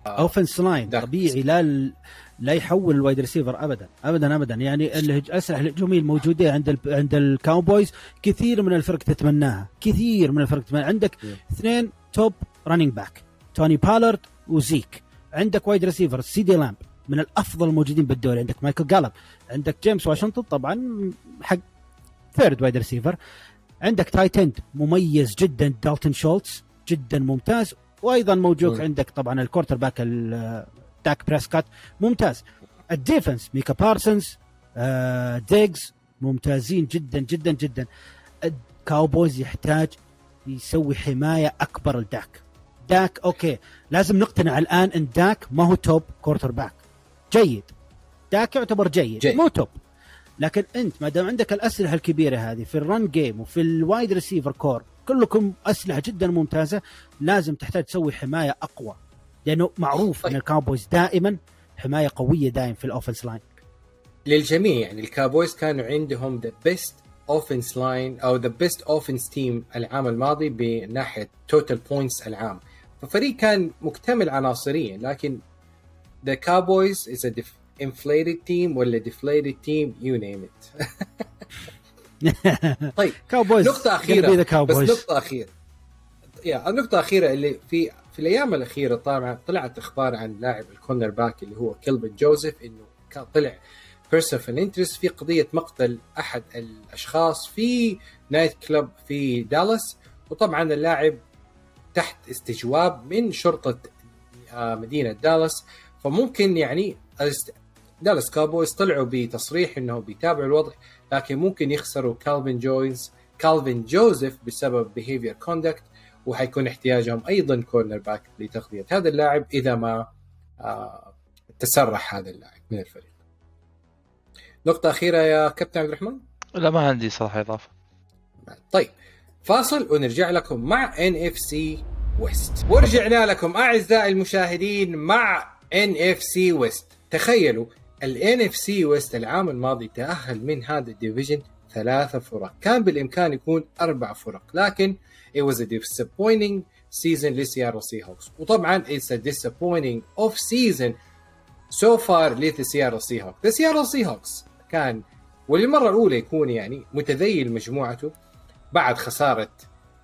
offense line ده. طبيعي لا لا يحول ال wide receiver ابدا. ابدا ابدا. يعني الاسلحه الهجوميه الموجوده عند ال... عند الكاوبويز كثير من الفرق تتمناها. كثير من الفرق تتمناها. عندك مم. اثنين top running back توني بولارد وزيك عندك wide receiver سي دي لامب من الأفضل الموجودين بالدوري. عندك مايكل جالب عندك جيمس واشنطن طبعا حق third wide receiver عندك tight end مميز جدا دالتون شولتز جدا ممتاز. وأيضا موجود. عندك طبعا ال quarterback داك بريسكات ممتاز. ال defense ميكا بارسونز آه ديجز ممتازين جدا جدا جدا. الكاوبويز يحتاج يسوي حماية أكبر لداك داك okay لازم نقتنع الآن إن داك ما هو top quarterback جيد. داك يعتبر جيد, جيد. مو top لكن انت ما دام عندك الأسلحة الكبيرة هذه في ال run game وفي ال wide receiver core كلكم أسلحة جدا ممتازة لازم تحتاج تسوي حماية أقوى. لأنه معروف طيب. ان الكاوبويز دائما حماية قوية دائم في ال offense line للجميع يعني الكابويز كانوا عندهم the best offense line أو the best offense team العام الماضي بناحية total points العام. ففريق كان مكتمل عناصريا لكن the Cowboys is a def- inflated team ولا deflated team you name it. طيب Cowboys نقطة أخيرة. ذا بس Cowboys نقطة أخيرة. يا النقطة الأخيرة اللي في في الأيام الأخيرة طبعا طلعت أخبار عن لاعب ال cornerback اللي هو كيلفن جوزيف إنه كان طلع person interest في قضية مقتل أحد الأشخاص في night club في دالاس وطبعا اللاعب تحت استجواب من شرطة آه، مدينة دالاس فممكن يعني دالاس Cowboys طلعوا بتصريح إنه بيتابعوا الوضع لكن ممكن يخسروا كالفين جوينز كالفين جوزيف بسبب behavior conduct وحيكون احتياجهم أيضا cornerback لتغطيه هذا اللاعب إذا ما آه تسرح هذا اللاعب من الفريق. نقطة أخيرة يا كابتن عبد الرحمن؟ لا ما عندي صراحة إضافة طيب فاصل ونرجع لكم مع NFC West ورجعنا لكم أعزائي المشاهدين مع C West تخيلوا NFC West العام الماضي تأهل من هذا ال division ثلاثة فرق. كان بالإمكان يكون أربع فرق لكن it was a disappointing season لسياتل Seahawks وطبعا it's a disappointing off season so far لسياتل Seahawks سياتل Seahawks كان وللمرة الأولى يكون يعني متذيل مجموعته بعد خسارة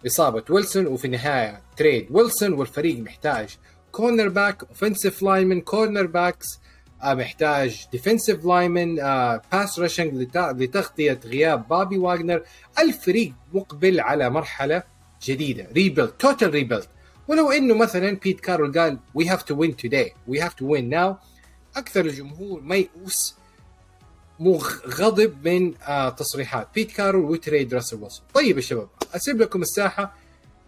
إصابة ويلسون وفي النهاية trade ويلسون والفريق محتاج quarterback offensive linemen cornerbacks محتاج defensive linemen pass rushing لتغطية غياب بابي واغنر. الفريق مقبل على مرحلة جديدة. rebuild total rebuild ولو إنه مثلا بيت كارول قال we have to win today we have to win now أكثر الجمهور ميؤوس غضب من آه تصريحات. بيت كارول و trade راسل ويلسون طيب يا شباب أسيب لكم الساحة.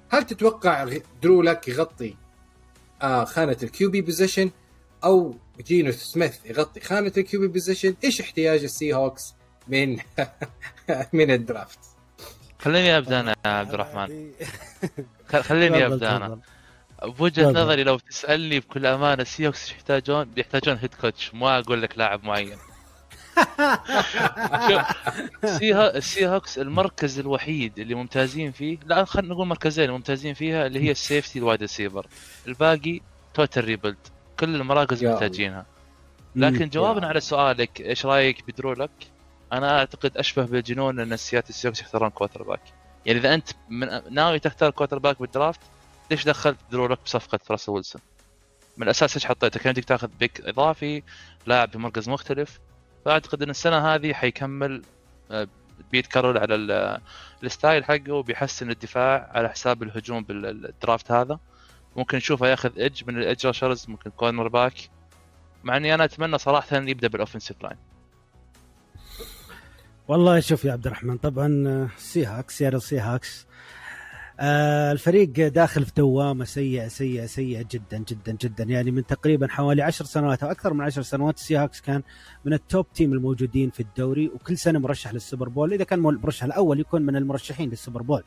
هل تتوقع غ- درو لك يغطي آه خانة ال QB position أو جينو سميث يغطي خانة ال QB position إيش احتياج ال Seahawks من من ال draft؟ خليني أبدأ أنا يا عبد الرحمن. خل- خليني أبدأ أنا. بوجهة. نظري لو تسألني بكل أمانة ال Seahawks يحتاجون؟ بيحتاجون head coach ما أقول لك لاعب معين. شوف، ال Sea Ha- ال Seahawks المركز الوحيد اللي ممتازين فيه لا خلينا نقول مركزين ممتازين فيها اللي هي ال safety ال wide receiver الباقي total rebuild كل المراكز محتاجينها لكن جوابا يا على سؤالك إيش رأيك بدرو لك؟ أنا أعتقد أشبه بالجنون إن السياتل Seahawks يختارون quarterback يعني إذا أنت من ناوي تختار quarterback بال draft ليش دخلت درو لك بصفقة راسل ويلسون؟ من الأساس إيش حطيته؟ كان يمديك تاخذ pick إضافي لاعب بمركز مختلف. فأعتقد إن السنة هذه حيكمل آه، بيت كارول على ال- الستايل حقه وبيحسن الدفاع على حساب الهجوم بال draft هذا. ممكن نشوفه ياخذ edge من ال edge rushers ممكن cornerback مع إني أنا أتمنى صراحة أن يبدأ بال offensive line والله شوف يا عبد الرحمن طبعا Seahawks سياتل Seahawks آه الفريق داخل في دوامة سيئة سيئة سيئة جدا جدا جدا. يعني من تقريبا حوالي عشر سنوات أو أكثر من عشر سنوات ال Seahawks كان من ال top team الموجودين في الدوري وكل سنة مرشح لل Super Bowl. إذا كان المرشح الأول يكون من المرشحين للسوبر بول.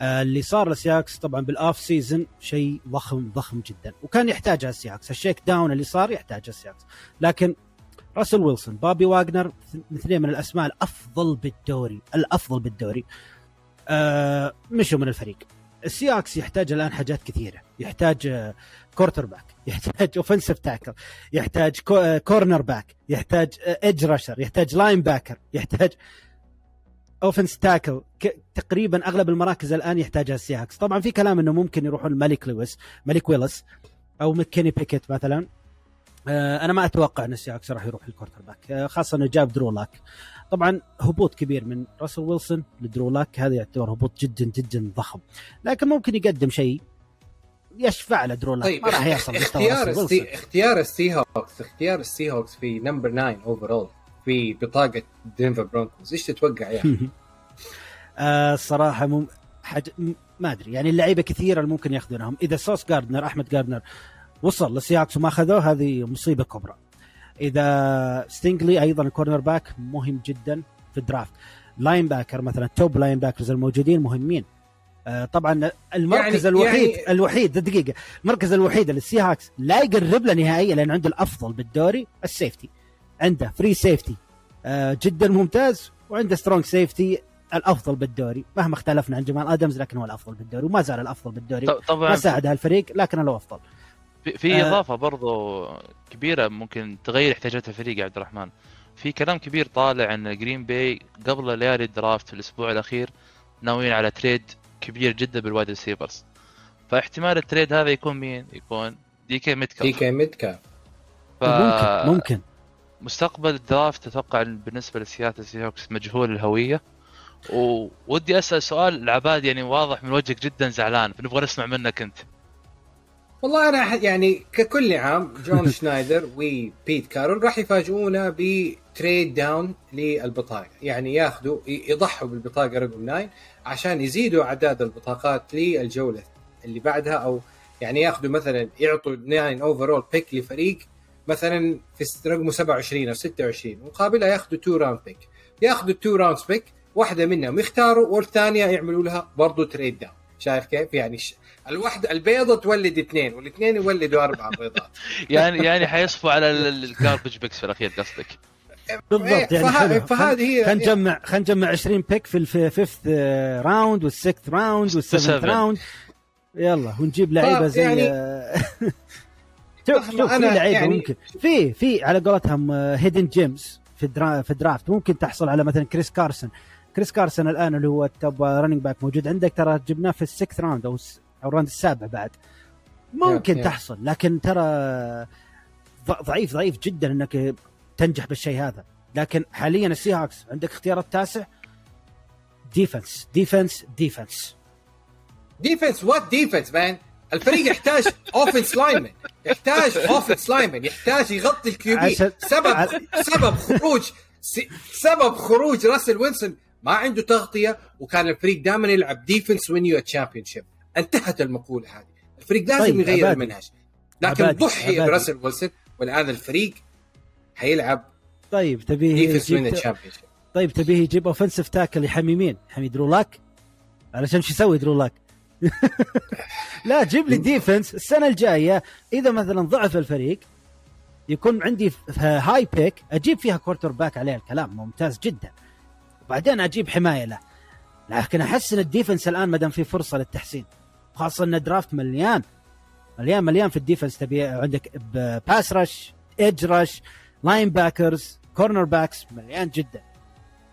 آه اللي صار لل Seahawks طبعا بال off season شيء ضخم ضخم جدا. وكان يحتاجها ال Seahawks ال shake down اللي صار يحتاجها ال Seahawks لكن راسل ويلسون بابي واغنر اثنين من الأسماء الأفضل بالدوري الأفضل بالدوري. آه مشوا من الفريق. ال Seahawks يحتاج الآن حاجات كثيرة. يحتاج quarterback يحتاج offensive tackle يحتاج cornerback يحتاج edge rusher يحتاج linebacker يحتاج offense tackle تقريبا أغلب المراكز الآن يحتاجها ال Seahawks. طبعا في كلام إنه ممكن يروحون مالك ويلس مالك ويلس أو كيني بيكيت مثلا. آه، أنا ما أتوقع إن ال Seahawks راح يروح ال quarterback آه، خاصة إنه جاب درو لاك. طبعا هبوط كبير من راسل ويلسون لدرو لاك. هذا يعتبر هبوط جدا جدا ضخم. لكن ممكن يقدم شيء يشفع له درو لاك. طيب ما راح يحصل اختيار ال Sea اختيار ال Seahawks اختيار ال Seahawks في number 9 over في بطاقة دينفر Broncos. إيش تتوقع يعني؟ آه الصراحه مم... حاج... ما أدري. يعني اللعيبة كثيرة اللي ممكن ياخذونهم. إذا سوس جاردنر أحمد جاردنر وصل لل Seahawks وما أخذوه هذه مصيبة كبرى. إذا ستينجلي أيضا ال cornerback مهم جدا في ال draft linebacker مثلا top linebackers الموجودين مهمين. آه طبعا المركز يعني الوحيد يعني الوحيد دقيقة. المركز الوحيد اللي ال Seahawks لا يقرب له نهائيا لأن عنده الأفضل بالدوري ال safety عنده free safety آه جدا ممتاز وعنده strong safety الأفضل بالدوري. مهما اختلفنا عن جمال آدمز لكن هو الأفضل بالدوري وما زال الأفضل بالدوري. طبعا. ما ساعد هالفريق لكن له أفضل. في, في آه. إضافة برضو كبيرة ممكن تغير احتياجات الفريق يا عبد الرحمن. في كلام كبير طالع ان Green Bay قبل ليالي ال draft في الأسبوع الأخير ناويين على trade كبير جدا بال wide receivers فاحتمال ال trade هذا يكون مين؟ يكون دي كي ميدكاف دي كي ميدكاف ف... ممكن ممكن. مستقبل ال draft أتوقع بالنسبة لسياتل Seahawks مجهول الهوية. وودي أسأل سؤال لعباد يعني واضح من وجهك جدا زعلان فنبغى نسمع منك أنت. والله أنا يعني ككل عام جون شنايدر وبيت كارول راح يفاجئونا ب trade down للبطاقة. يعني ياخذوا يضحوا بالبطاقة رقم 9 عشان يزيدوا أعداد البطاقات للجولة اللي بعدها أو يعني ياخذوا مثلا يعطوا 9 overall pick لفريق مثلا في رقمه 27 أو 26 مقابلها ياخذوا 2 round pick ياخذوا 2 round pick واحدة منهم يختاروا والثانية يعملوا لها برضه trade down شايف كيف؟ يعني ش... الواحده البيضة تولد اثنين والاثنين يولدوا أربع بيضات. يعني يعني حيصفوا على ال garbage picks في الأخير قصدك. بالضبط يعني فه... فهذه هي خلينا نجمع خلينا نجمع 20 pick في ال fifth round وال sixth round وال seventh round يلا ونجيب لعيبة زي يعني... شوف شوف في لعيبة يعني... ممكن. في في على قولتهم hidden gems في ال dra... في ال draft. ممكن تحصل على مثلا كريس كارسون كريس كارسون الآن اللي هو ال top running back موجود عندك ترى جبناه في ال sixth round أو أو ال round السابع بعد. ممكن yeah, yeah. تحصل لكن ترى ضعيف ضعيف جدا إنك تنجح بالشيء هذا. لكن حاليا السي هاكس عندك اختيار التاسع ديفنس ديفنس ديفنس. ديفنس وات ديفنس مان الفريق يحتاج offense linemen يحتاج offense linemen يحتاج يغطي ال QB سبب سبب خروج سبب خروج راسل ويلسون ما عنده تغطية وكان الفريق دائما يلعب defense win you championship انتهت المقولة هذه. الفريق لازم طيب يغير. المنهج. لكن ضحي براسل ويلسون والآن الفريق حيلعب طيب تبيه يجيب طيب تبيه يجيب offensive tackle يحمي مين؟ يحمي Drew Lock؟ علشان شو يسوي Drew Lock؟ لا جيب لي defense السنة الجاية. إذا مثلا ضعف الفريق يكون عندي high pick أجيب فيها quarterback عليه الكلام. ممتاز جدا. وبعدين أجيب حماية له. لكن أحس إن ال defense الآن ما دام في فرصة للتحسين. خاصة إن ال draft مليان. مليان مليان في ال defense تبي عندك pass rush edge rush linebackers cornerbacks مليان جدا.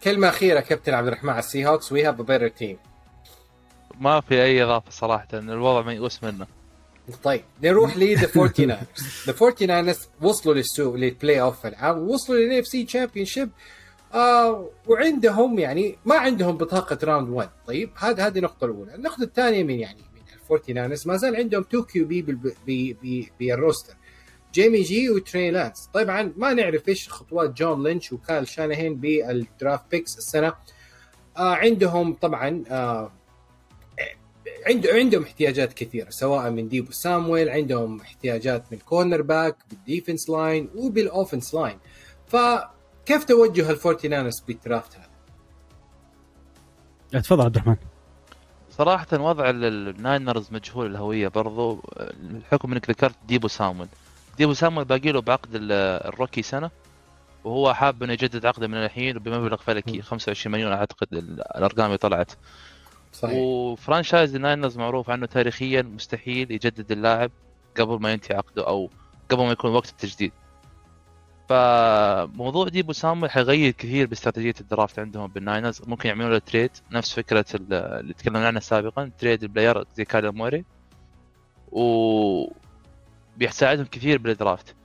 كلمة أخيرة كابتن عبد الرحمن على السي هوكس we have better team ما في أي إضافة صراحة الوضع ميؤوس منه. طيب نروح ل the 49 the 49 وصلوا للسوق لل playoff العام ووصلوا لل NFC championship آه وعندهم يعني ما عندهم بطاقة round 1 طيب هذا هذه النقطه الأولى. النقطة الثانية من يعني من الفورتي ما زال عندهم 2 QB بال roster. جيمي جي وتري لانس. طبعا ما نعرف إيش خطوات جون لينش وكايل شاناهان بال draft picks السنة. آه عندهم طبعا آه عنده عندهم احتياجات كثيرة سواء من ديبو سامويل عندهم احتياجات من cornerback بال defense line وبال offense line فكيف توجه الفورتي ناينرز بال draft هذا؟ تفضل عبد الرحمن. صراحة وضع الناينرز مجهول الهوية برضو الحكم إنك ذكرت ديبو سامويل. ديبو سامويل باقي له بعقد ال rookie سنة وهو حاب إنه يجدد عقده من الحين بمبلغ فلكي 25 مليون أعتقد الأرقام اللي طلعت. صحيح. و franchise الناينرز معروف عنه تاريخيا مستحيل يجدد اللاعب قبل ما ينتهي عقده أو قبل ما يكون وقت التجديد. فموضوع ديبو سامويل حيغير كثير باستراتيجية ال draft عندهم بالناينرز. ممكن يعملوا له trade نفس فكرة ال- اللي تكلمنا عنها سابقا. trade ال player زي كايلر موري. و بيساعدهم كثير بال draft.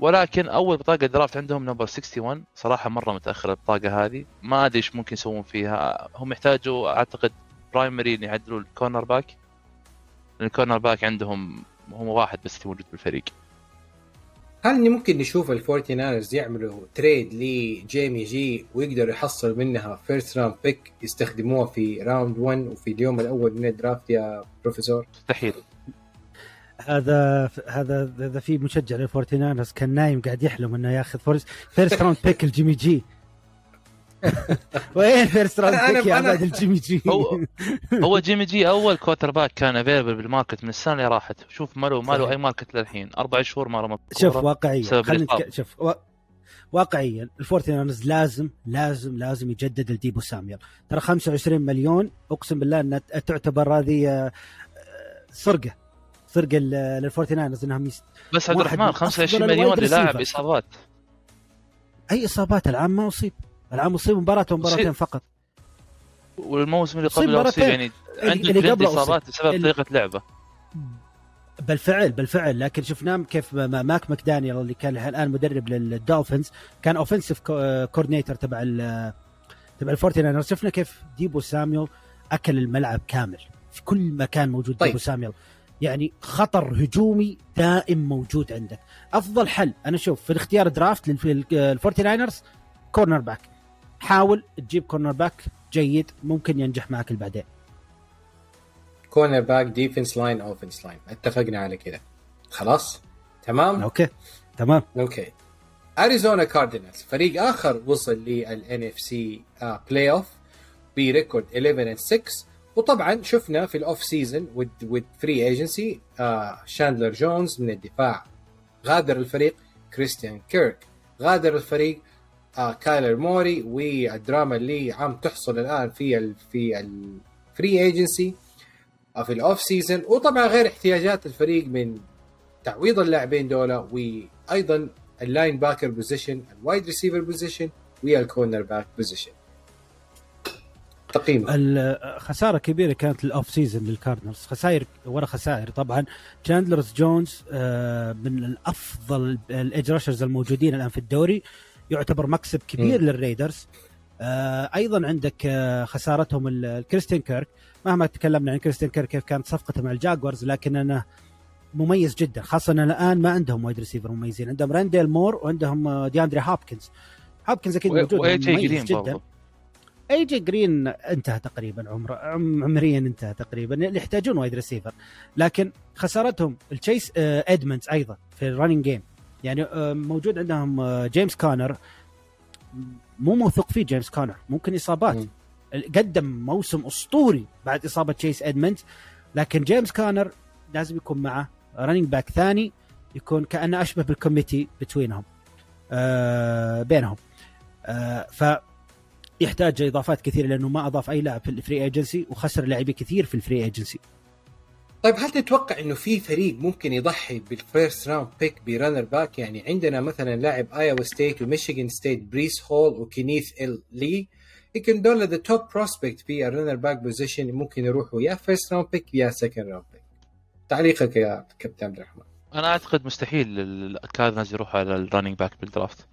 ولكن أول بطاقة draft عندهم number 61 صراحة مرة متأخرة البطاقة هذه. ما أدري إيش ممكن يسوون فيها. هم يحتاجوا أعتقد primary إن يعدلوا ال cornerback ال cornerback عندهم هو واحد بس موجود بالفريق. هل ممكن نشوف الفورتي ناينرز يعملوا trade لجيمي جي ويقدروا يحصلوا منها first round pick يستخدموها في round 1 وفي اليوم الأول من ال draft يا بروفيسور؟ مستحيل هذا هذا هذا في مشجع للفورتي ناينرز كان نايم قاعد يحلم إنه ياخذ first round pick الجيمي جي وين first round أنا- pick يا أنا- عباد الجيمي جي؟ هو هو جيمي جي أول quarterback كان available بال market من السنة اللي راحت. شوف ما له ما له. أي market للحين. أربع شهور ما رمى شوف. واقعيا خلينا. شوف و... واقعيا الفورتي ناينرز لازم لازم لازم يجدد الديبو سامويل ترى 25 مليون أقسم بالله إنها تعتبر هذه آه، آه، سرقه سرقه لل- للفورتي ناينرز إنهم يست... بس عبد الرحمن 25 أفضل مليون للاعب. إصابات. أي إصابات العام ما أصيب. العام اصيب مباراة ومباراتين. فقط والموسم اللي قبله. اصيب يعني عنده اللي ترند قبله. إصابات بسبب اللي- طريقه لعبة بالفعل بالفعل لكن شفناه كيف ما- ما- مايك ماكدانيال اللي كان الآن مدرب للدولفينز كان offensive coordinator تبع ال تبع الفورتي ناينرز شفنا كيف ديبو سامويل أكل الملعب كامل في كل مكان موجود طيب. ديبو سامويل يعني خطر هجومي دائم موجود عندك أفضل حل أنا أشوف في الاختيار draft للفورتي ناينرز cornerback حاول تجيب cornerback جيد ممكن ينجح معك بعدين cornerback defense line offense line اتفقنا على كده خلاص؟ تمام؟ okay تمام. okay. اريزونا كاردينالز فريق آخر وصل لل NFC playoff ب record 11 and 6 وطبعا شفنا في ال off-season with free agency شاندلر جونز من الدفاع. غادر الفريق كريستيان كيرك غادر الفريق آه كايلر موري والدراما اللي عم تحصل الآن في ال في ال free agency في ال off-season وطبعا غير احتياجات الفريق من تعويض اللاعبين دولة وأيضا ال linebacker position ال wide receiver position وال cornerback position تقييمك. الخساره كبيرة كانت ال off-season للكاردنالز خسائر ورا خسائر طبعا. تشاندلر جونز آه، من الأفضل ال edge rushers الموجودين الآن في الدوري. يعتبر مكسب كبير م. للريدرز. آه، أيضا عندك آه، خسارتهم ال- الكريستيان كيرك. مهما تكلمنا عن كريستيان كيرك كيف كانت صفقته مع الجاكوارز لكن أنا مميز جدا خاصة ان الآن ما عندهم wide receiver مميزين. عندهم رونديل مور وعندهم آه، دياندري هوبكنز هوبكنز أكيد موجود وأي جي مميز جرين جدا. برضه أي جي جرين انتهى تقريبا عمره عم- عمريا انتهى تقريبا اللي يحتاجون wide receiver. لكن خسارتهم التشيس آه، ادموندز أيضا في ال running game يعني آه، موجود عندهم آه، جيمس كونر. مو موثوق فيه جيمس كونر ممكن إصابات. مم. قدم موسم أسطوري بعد إصابة تشيس إدموندز. لكن جيمس كونر لازم يكون معه. running back ثاني يكون كأنه أشبه بال committee between هم آه بينهم. آه ف يحتاج إضافات كثيرة لأنه ما أضاف أي لاعب في ال free agency وخسر لاعبين كثير في ال free agency طيب هل تتوقع إنه في فريق ممكن يضحي بال first round pick ب running back يعني عندنا مثلا لاعب آيوا ستيت وميشيغان ستيت بريس هول وكينيث ال- ووكر يمكن دول the top prospect في ال running back position ممكن يروحوا يا first round pick يا second round pick تعليقك يا كابتن عبد الرحمن. أنا أعتقد مستحيل الكاردنالز يروحوا على ال running back بال draft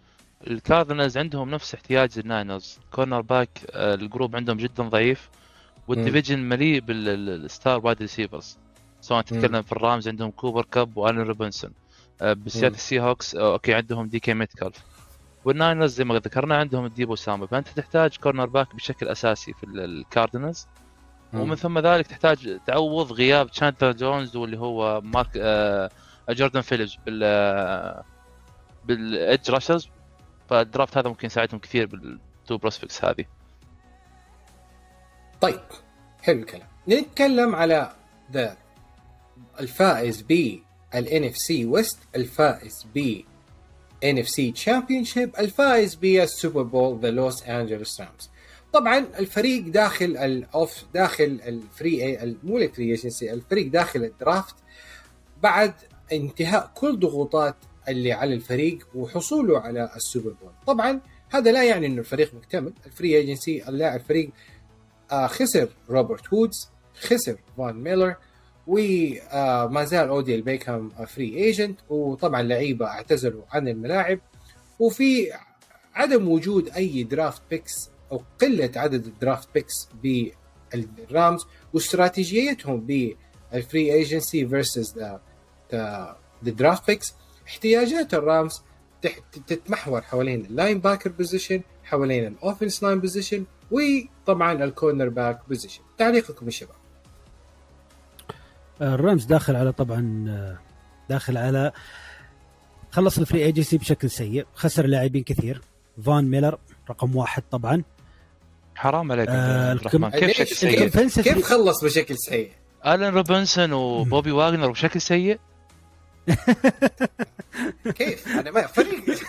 الكاردنالز عندهم نفس احتياج الناينرز cornerback ال group عندهم جدا ضعيف. وال division مليء بال star wide receivers سواء تتكلم في الرامز عندهم كوبر كاب وآلن روبنسون. آه، بالسياتل مم. السي هوكس آه، okay عندهم دي كي ميتكالف. والناينرز زي ما ذكرنا عندهم الديبو سامويل. فأنت تحتاج cornerback بشكل أساسي في ال- الكاردينالز ومن ثم ذلك تحتاج تعوض غياب تشاندلر جونز واللي هو مارك آه جوردن فيليبس بال آه بال edge rushers. فال draft هذا ممكن يساعدهم كثير بال two prospects هذه. طيب حلو الكلام. نتكلم على the الفائز ب ال NFC West الفائز ب NFC championship الفائز بال Super Bowl the لوس انجلوس رامز طبعا الفريق داخل الاوف داخل الفري مو الفري ايجنسي الفريق داخل الدرافت بعد انتهاء كل ضغوطات اللي على الفريق وحصوله على ال Super Bowl. طبعا هذا لا يعني إنه الفريق مكتمل. ال free agency الفريق آه خسر روبرت وودز خسر فون ميلر وما زال أوديل بيكهام free agent وطبعا لعيبة اعتزلوا عن الملاعب. وفي عدم وجود أي draft picks أو قلة عدد ال draft picks بالرامز واستراتيجيتهم بال free agency versus the draft picks احتياجات الرامز تتمحور حوالين ال linebacker position حوالين ال offense line position وطبعا ال cornerback position تعليقكم يا شباب. الرامز داخل على طبعا داخل على خلص ال free agency بشكل سيء خسر لاعبين كثير فون ميلر رقم واحد طبعا حرام عليك آه الكم... كيف شكل سيء؟ كيف خلص بشكل سيء؟ آلن روبنسون وبوبي واغنر بشكل سيء؟ كيف؟ أنا ما فريق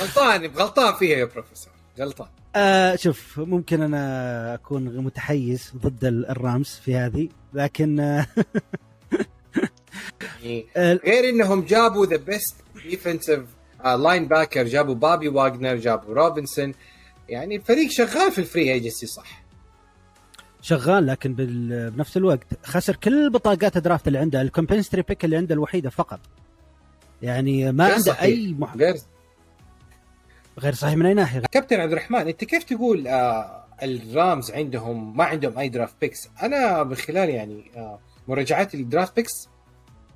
غلطان غلطان فيها يا بروفيسور غلطان آه شوف ممكن أنا أكون متحيز ضد الرامز في هذه لكن آه غير إنهم جابوا the best defensive linebacker جابوا بوبي واجنر جابوا روبنسون. يعني الفريق شغال في ال free agency صح؟ شغال لكن بنفس الوقت خسر كل بطاقات ال draft اللي عنده ال compensatory pick اللي عنده الوحيدة فقط. يعني ما عنده. أي مح... غير غير صحيح من أي ناحية؟ كابتن عبد الرحمن أنت كيف تقول آه الرامز عندهم ما عندهم أي draft picks أنا من خلال يعني آه مراجعات ال draft picks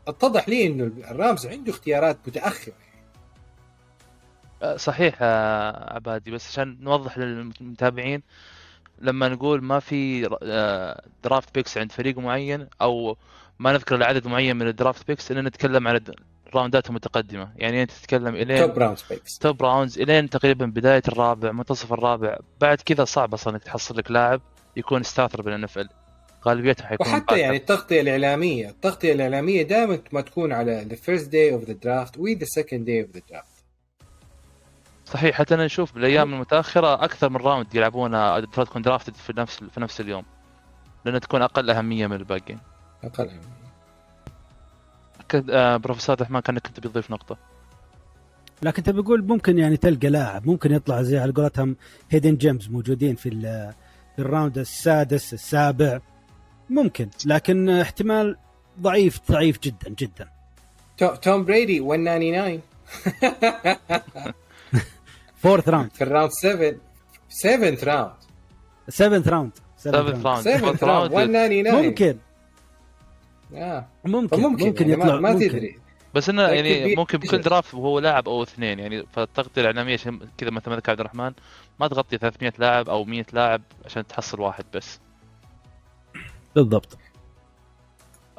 اتضح لي إنه الرامز عنده اختيارات متأخرة. صحيح عبادي بس عشان نوضح للمتابعين لما نقول ما في draft picks عند فريق معين أو ما نذكر العدد معين من ال draft picks الا نتكلم عن ال round ات المتقدمه يعني أنت تتكلم إلين top rounds top rounds إلين تقريبا بداية الرابع منتصف الرابع. بعد كذا صعب أصلا إنك تحصل لك لاعب يكون starter بال NFL غالبيتهم حيكون وحتى يعني التغطية الإعلامية. التغطية الإعلامية دائما ما تكون على the first day of the draft و the second day of the draft صحيح حتى أنا نشوف بالأيام المتأخرة أكثر من round يلعبونها تكون drafted في نفس في نفس اليوم. لأنها تكون أقل أهمية من الباقيين. أقل أهمية. آه بروفيسور عبد الرحمن كأنك كنت بتضيف نقطة. لا كنت بقول ممكن يعني تلقى لاعب ممكن يطلع زي على قولتهم hidden gems موجودين في في ال round السادس السابع. ممكن لكن احتمال ضعيف ضعيف جدا جدا. توم بريدي 199 fourth round في ال round 7 7 راوند 7 راوند 7 راوند 7 راوند 199 ممكن. آه. ممكن ممكن, ممكن يعني يطلع ما ممكن. تدري بس إنه يعني ممكن بكل draft وهو لاعب أو اثنين يعني فالتغطية الإعلامية كذا مثل ما ذكر عبد الرحمن ما تغطي 300 لاعب أو 100 لاعب عشان تحصل واحد بس بالضبط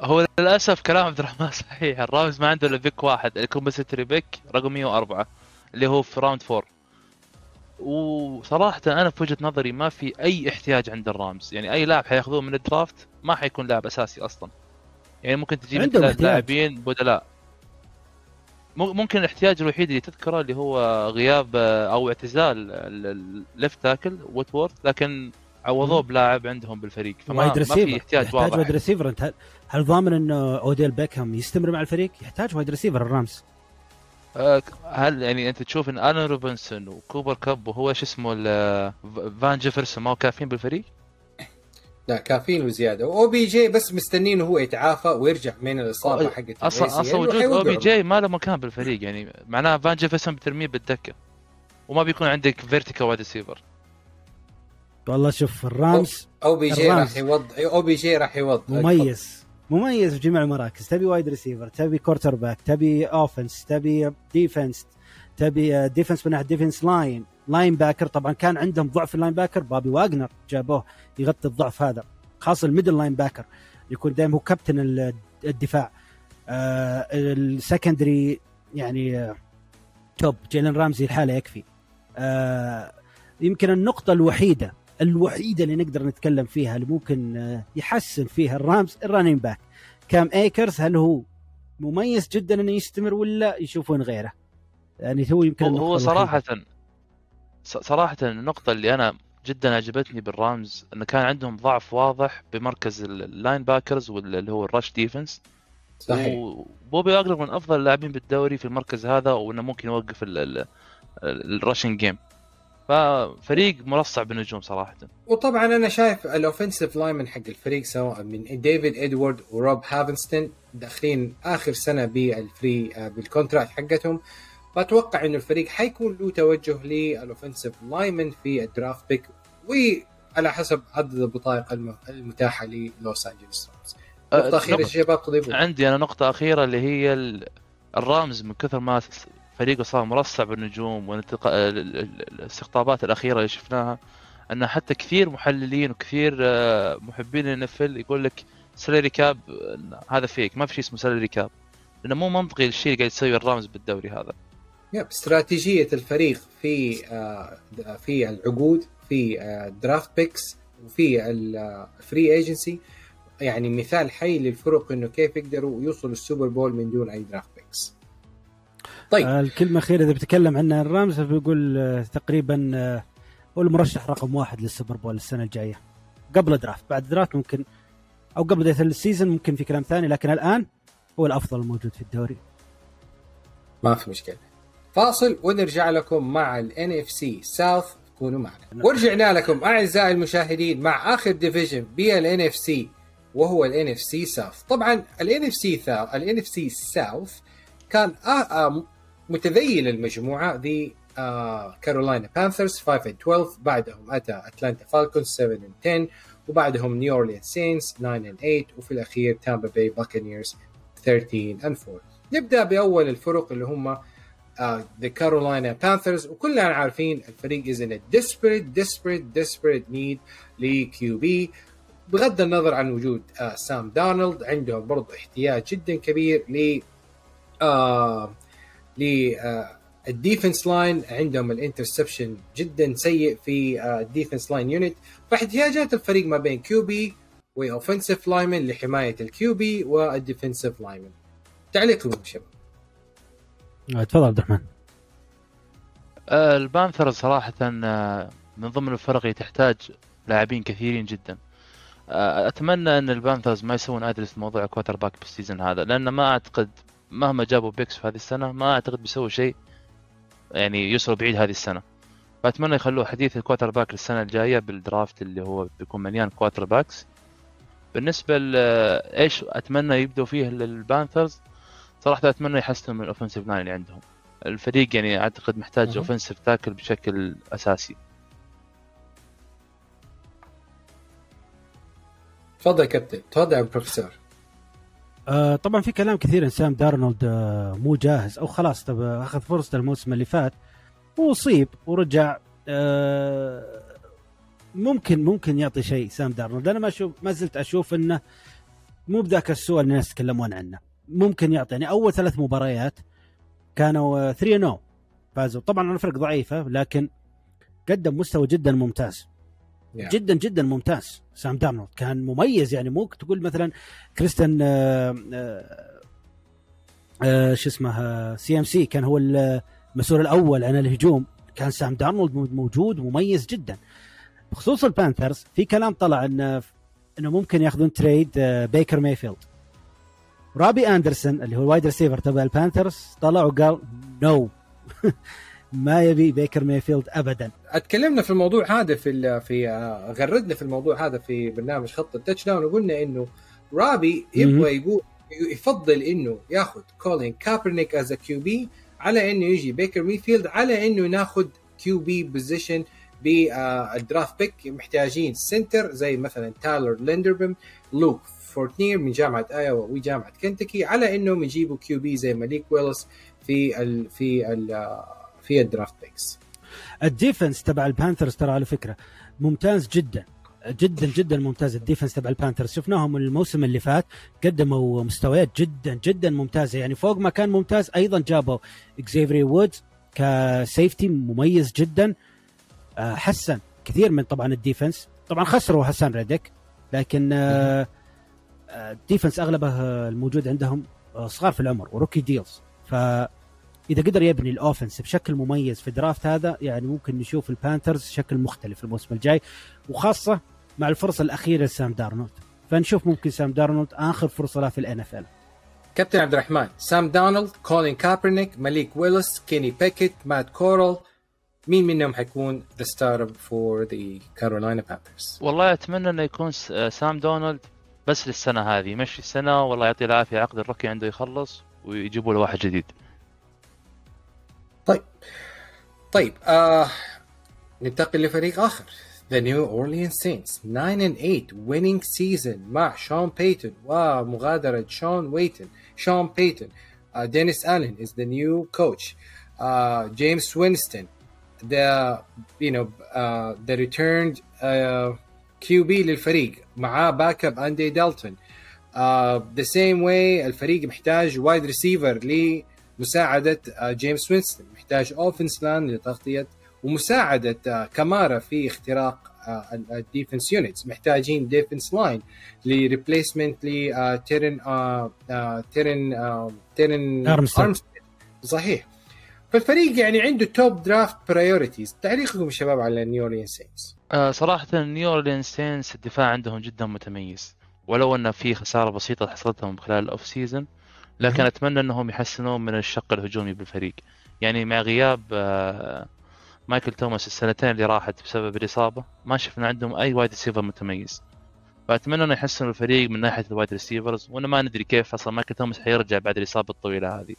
هو للأسف كلام عبد الرحمن صحيح الرامز ما عنده إلا pick واحد ال compensatory pick رقم 104 اللي هو في round 4 وصراحة أنا في وجهة نظري ما في أي احتياج عند الرامز، يعني أي لاعب حياخذوه من ال draft ما حيكون لاعب أساسي أصلا. يعني ممكن تجيب ثلاث لاعبين بدلاء. ممكن الاحتياج الوحيد اللي تذكره اللي هو غياب أو اعتزال ال left tackle ويتوورث لكن عوضوه بلاعب عندهم بالفريق فما ما في احتياج واضح. wide receiver انت هل ضامن إنه اوديل بيكهام يستمر مع الفريق؟ يحتاج wide receiver الرامز. هل يعني أنت تشوف إن الان روبنسون وكوبر كاب وهو شو اسمه فان جيفرسون ما هو كافيين بالفريق؟ لا كافيين وزيادة. و O BJ بس مستنين هو يتعافى ويرجع من الاصابه حقت أصلا أصلا وجود OBJ ما له مكان بالفريق يعني معناها فان جيفرسون بترميه بالدكة. وما بيكون عندك vertical wide receiver والله شوف الرامز أو بي جي راح يوض أو بي جي راح يوض مميز. مميز في جميع المراكز. تبي wide receiver تبي quarterback تبي offense تبي defense تبي defense من ناحية defense line linebacker طبعا كان عندهم ضعف ال linebacker بوبي واجنر جابوه يغطي الضعف هذا خاصة ال middle linebacker يكون دائما هو كابتن الدفاع. آه ال secondary يعني آه top. جيلن رامزي لحاله يكفي. آه يمكن النقطة الوحيدة الوحيدة اللي نقدر نتكلم فيها اللي ممكن يحسن فيها الرامز ال running back كام ايكرز هل هو مميز جدا إنه يستمر ولا يشوفون غيره؟ يعني هو يمكن هو, هو صراحة صراحة النقطة اللي أنا جدا عجبتني بالرامز انه كان عندهم ضعف واضح بمركز ال linebackers واللي هو ال rush defense. صحيح. وبوبي واجنر من أفضل اللاعبين بالدوري في المركز هذا وإنه ممكن يوقف ال rushing game ففريق مرصع بالنجوم صراحة. وطبعا أنا شايف ال offensive line حق الفريق سواء من ديفيد ادوارد وروب هافنستون داخلين آخر سنة بال free آه، بال contract حقتهم. فأتوقع انه الفريق حيكون له توجه لل offensive lineman في ال draft pick وعلى حسب عدد البطايق المتاحة للوس انجلوس رامز. نقطة أخيرة يا شباب تضيفوا عندي أنا نقطة أخيرة اللي هي الرامز من كثر ما فريقه صار مرصع بالنجوم والاستقطابات الأخيرة اللي شفناها أن حتى كثير محللين وكثير آه، محبين ال NFL يقول لك salary cap هذا fake ما في شيء اسمه salary cap لأنه مو منطقي الشيء اللي قاعد يسويه الرامز بالدوري هذا. yep استراتيجية الفريق في في العقود في draft picks وفي ال free agency يعني مثال حي للفرق انه كيف يقدروا يوصلوا السوبر بول من دون اي draft picks طيب. آه الكلمة الأخيرة إذا بتكلم عنها الرامز بيقول آه تقريبا آه هو المرشح رقم واحد للسوبر بول السنة الجاية. قبل draft بعد draft ممكن أو قبل بدايه ال season ممكن في كلام ثاني لكن الآن هو الأفضل الموجود في الدوري. ما في مشكلة. فاصل ونرجع لكم مع NFC South كونوا معنا. ورجعنا لكم أعزائي المشاهدين مع آخر division NFC وهو NFC South طبعا NFC ال NFC South كان آه، آه، متذيل المجموعة the كارولاينا بانثرز 5 and 12 بعدهم أتى اتلانتا فالكونز 7 and 10 وبعدهم نيو اورليان سينز 9 and 8 وفي الأخير تامبا باي باكنيرز 13 and 4 نبدأ بأول الفرق اللي هم the كارولاينا بانثرز وكلنا عارفين الفريق is in desperate desperate desperate need ل QB بغض النظر عن وجود آه سام دارنولد عندهم برضو احتياج جدا كبير ل آه ل آه ال defense line عندهم ال interception جدا سيء في ال defense line unit فاحتياجات الفريق ما بين QB و offensive lineman لحماية ال QB وال defensive lineman تعليقكم شباب آه، تفضل عبد الرحمن. آه البانثر صراحة آه من ضمن الفرق اللي تحتاج لاعبين كثيرين جدا. آه، أتمنى إن البانثرز ما يسوون address موضوع quarterback بال season هذا لأن ما أعتقد مهما جابوا picks في هذه السنة ما أعتقد بيسووا شيء يعني يوصلوا بعيد هذه السنة. فأتمنى يخلوه حديث ال quarterback للسنه الجاية بال draft اللي هو بيكون مليان quarterbacks بالنسبة لايش أتمنى يبدوا فيه للبانثرز؟ صراحة أتمنى يحسنوا من ال offensive line اللي عندهم. الفريق يعني أعتقد محتاج offensive tackle بشكل أساسي. تفضل كابتن. تفضل يا بروفيسور. آه طبعا في كلام كثير ان سام دارنولد آه مو جاهز أو خلاص طب أخذ فرصته الموسم اللي فات وأصيب ورجع آه ممكن ممكن يعطي شيء سام دارنولد. أنا ما أشوف ما زلت أشوف إنه مو بذاك السوء اللي الناس يتكلمون عنه. ممكن يعطي يعني أول ثلاث مباريات كانوا 3 نو فازوا. طبعا الفرق ضعيفة لكن قدم مستوى جدا ممتاز. Yeah. جدا جدا ممتاز. سام دارنولد كان مميز يعني مو تقول مثلا كريستيان آه آه آه شو اسمه CMC كان هو المسؤول الأول عن الهجوم. كان سام دارنولد موجود مميز جدا. بخصوص البانثرز في كلام طلع ان إنه ممكن ياخذون trade بيكر مايفيلد روبي أندرسون اللي هو ال wide receiver تبع البانثرز طلع وقال no no. ما يبي بيكر مايفيلد ابدا اتكلمنا في الموضوع هذا في في غردنا في الموضوع هذا في برنامج خط التاتش داون وقلنا إنه روبي يبغى يقول يفضل إنه ياخذ كولين كابرنيك از QB على إنه يجي بيكر ميفيلد على إنه ناخذ QB position بال draft pick محتاجين center زي مثلا تايلر ليندربم لوك فورتنير من جامعة آيوا وجامعة كنتكي على انهم يجيبوا QB زي ماليك ويلس في ال في ال في ال draft picks. ال defense تبع البانثرز ترى على فكرة ممتاز جدا جدا جدا ممتاز ال defense تبع البانثرز. شفناهم الموسم اللي فات قدموا مستويات جدا جدا ممتازة. يعني فوق ما كان ممتاز أيضا جابوا إكزيفير وودز ك safety مميز جدا. حسن كثير من طبعا ال defense. طبعا خسروا حسان ريدك لكن ال defense آه، أغلبه الموجود عندهم آه، صغار في العمر و rookie deals. ف إذا قدر يبني ال offense بشكل مميز في ال draft هذا يعني ممكن نشوف البانثرز شكل مختلف الموسم الجاي وخاصة مع الفرصة الأخيرة لسام دارنولد فنشوف ممكن سام دارنولد آخر فرصة له في ال NFL كابتن عبد الرحمن سام دارنولد كولين كابرنيك ماليك ويلس كيني بيكيت مات كورل مين منهم حيكون the starter for the كارولاينا بانثرز والله أتمنى إنه يكون آه، سام دارنولد بس للسنة هذه. يمشي السنة والله يعطيه العافية. عقد ال rookie عنده يخلص ويجيبوا له واحد جديد. طيب. آه ننتقل لفريق آخر. The New Orleans Saints 9 and 8 winning season مع شون بيتون ومغادرة شون ويتن شون بيتون uh, Dennis Allen is the new coach. uh, You know uh, the returned uh, QB للفريق معاه backup اندي دالتون the same way الفريق محتاج وايد ريسيفر لمساعدة uh, جيمس وينستون محتاج offense line لتغطية ومساعدة uh, كمارا في اختراق ال defense units محتاجين defense line ل replacement ل تيرن تيرن تيرن أرمستيد. صحيح. فالفريق يعني عنده top draft priorities تعليقكم شباب على نيو اورلينز سينتس آه، صراحة نيو اورلينز سينتس الدفاع عندهم جدا متميز. ولو أن في خسارة بسيطة حصلتهم خلال ال off season لكن. أتمنى أنهم يحسنون من الشق الهجومي بالفريق. يعني مع غياب آه، مايكل توماس السنتين اللي راحت بسبب الإصابة ما شفنا عندهم أي wide receiver متميز. فأتمنى أنه يحسنوا الفريق من ناحية ال wide receivers وأنا ما ندري كيف أصلا مايكل توماس حيرجع بعد الإصابة الطويلة هذه.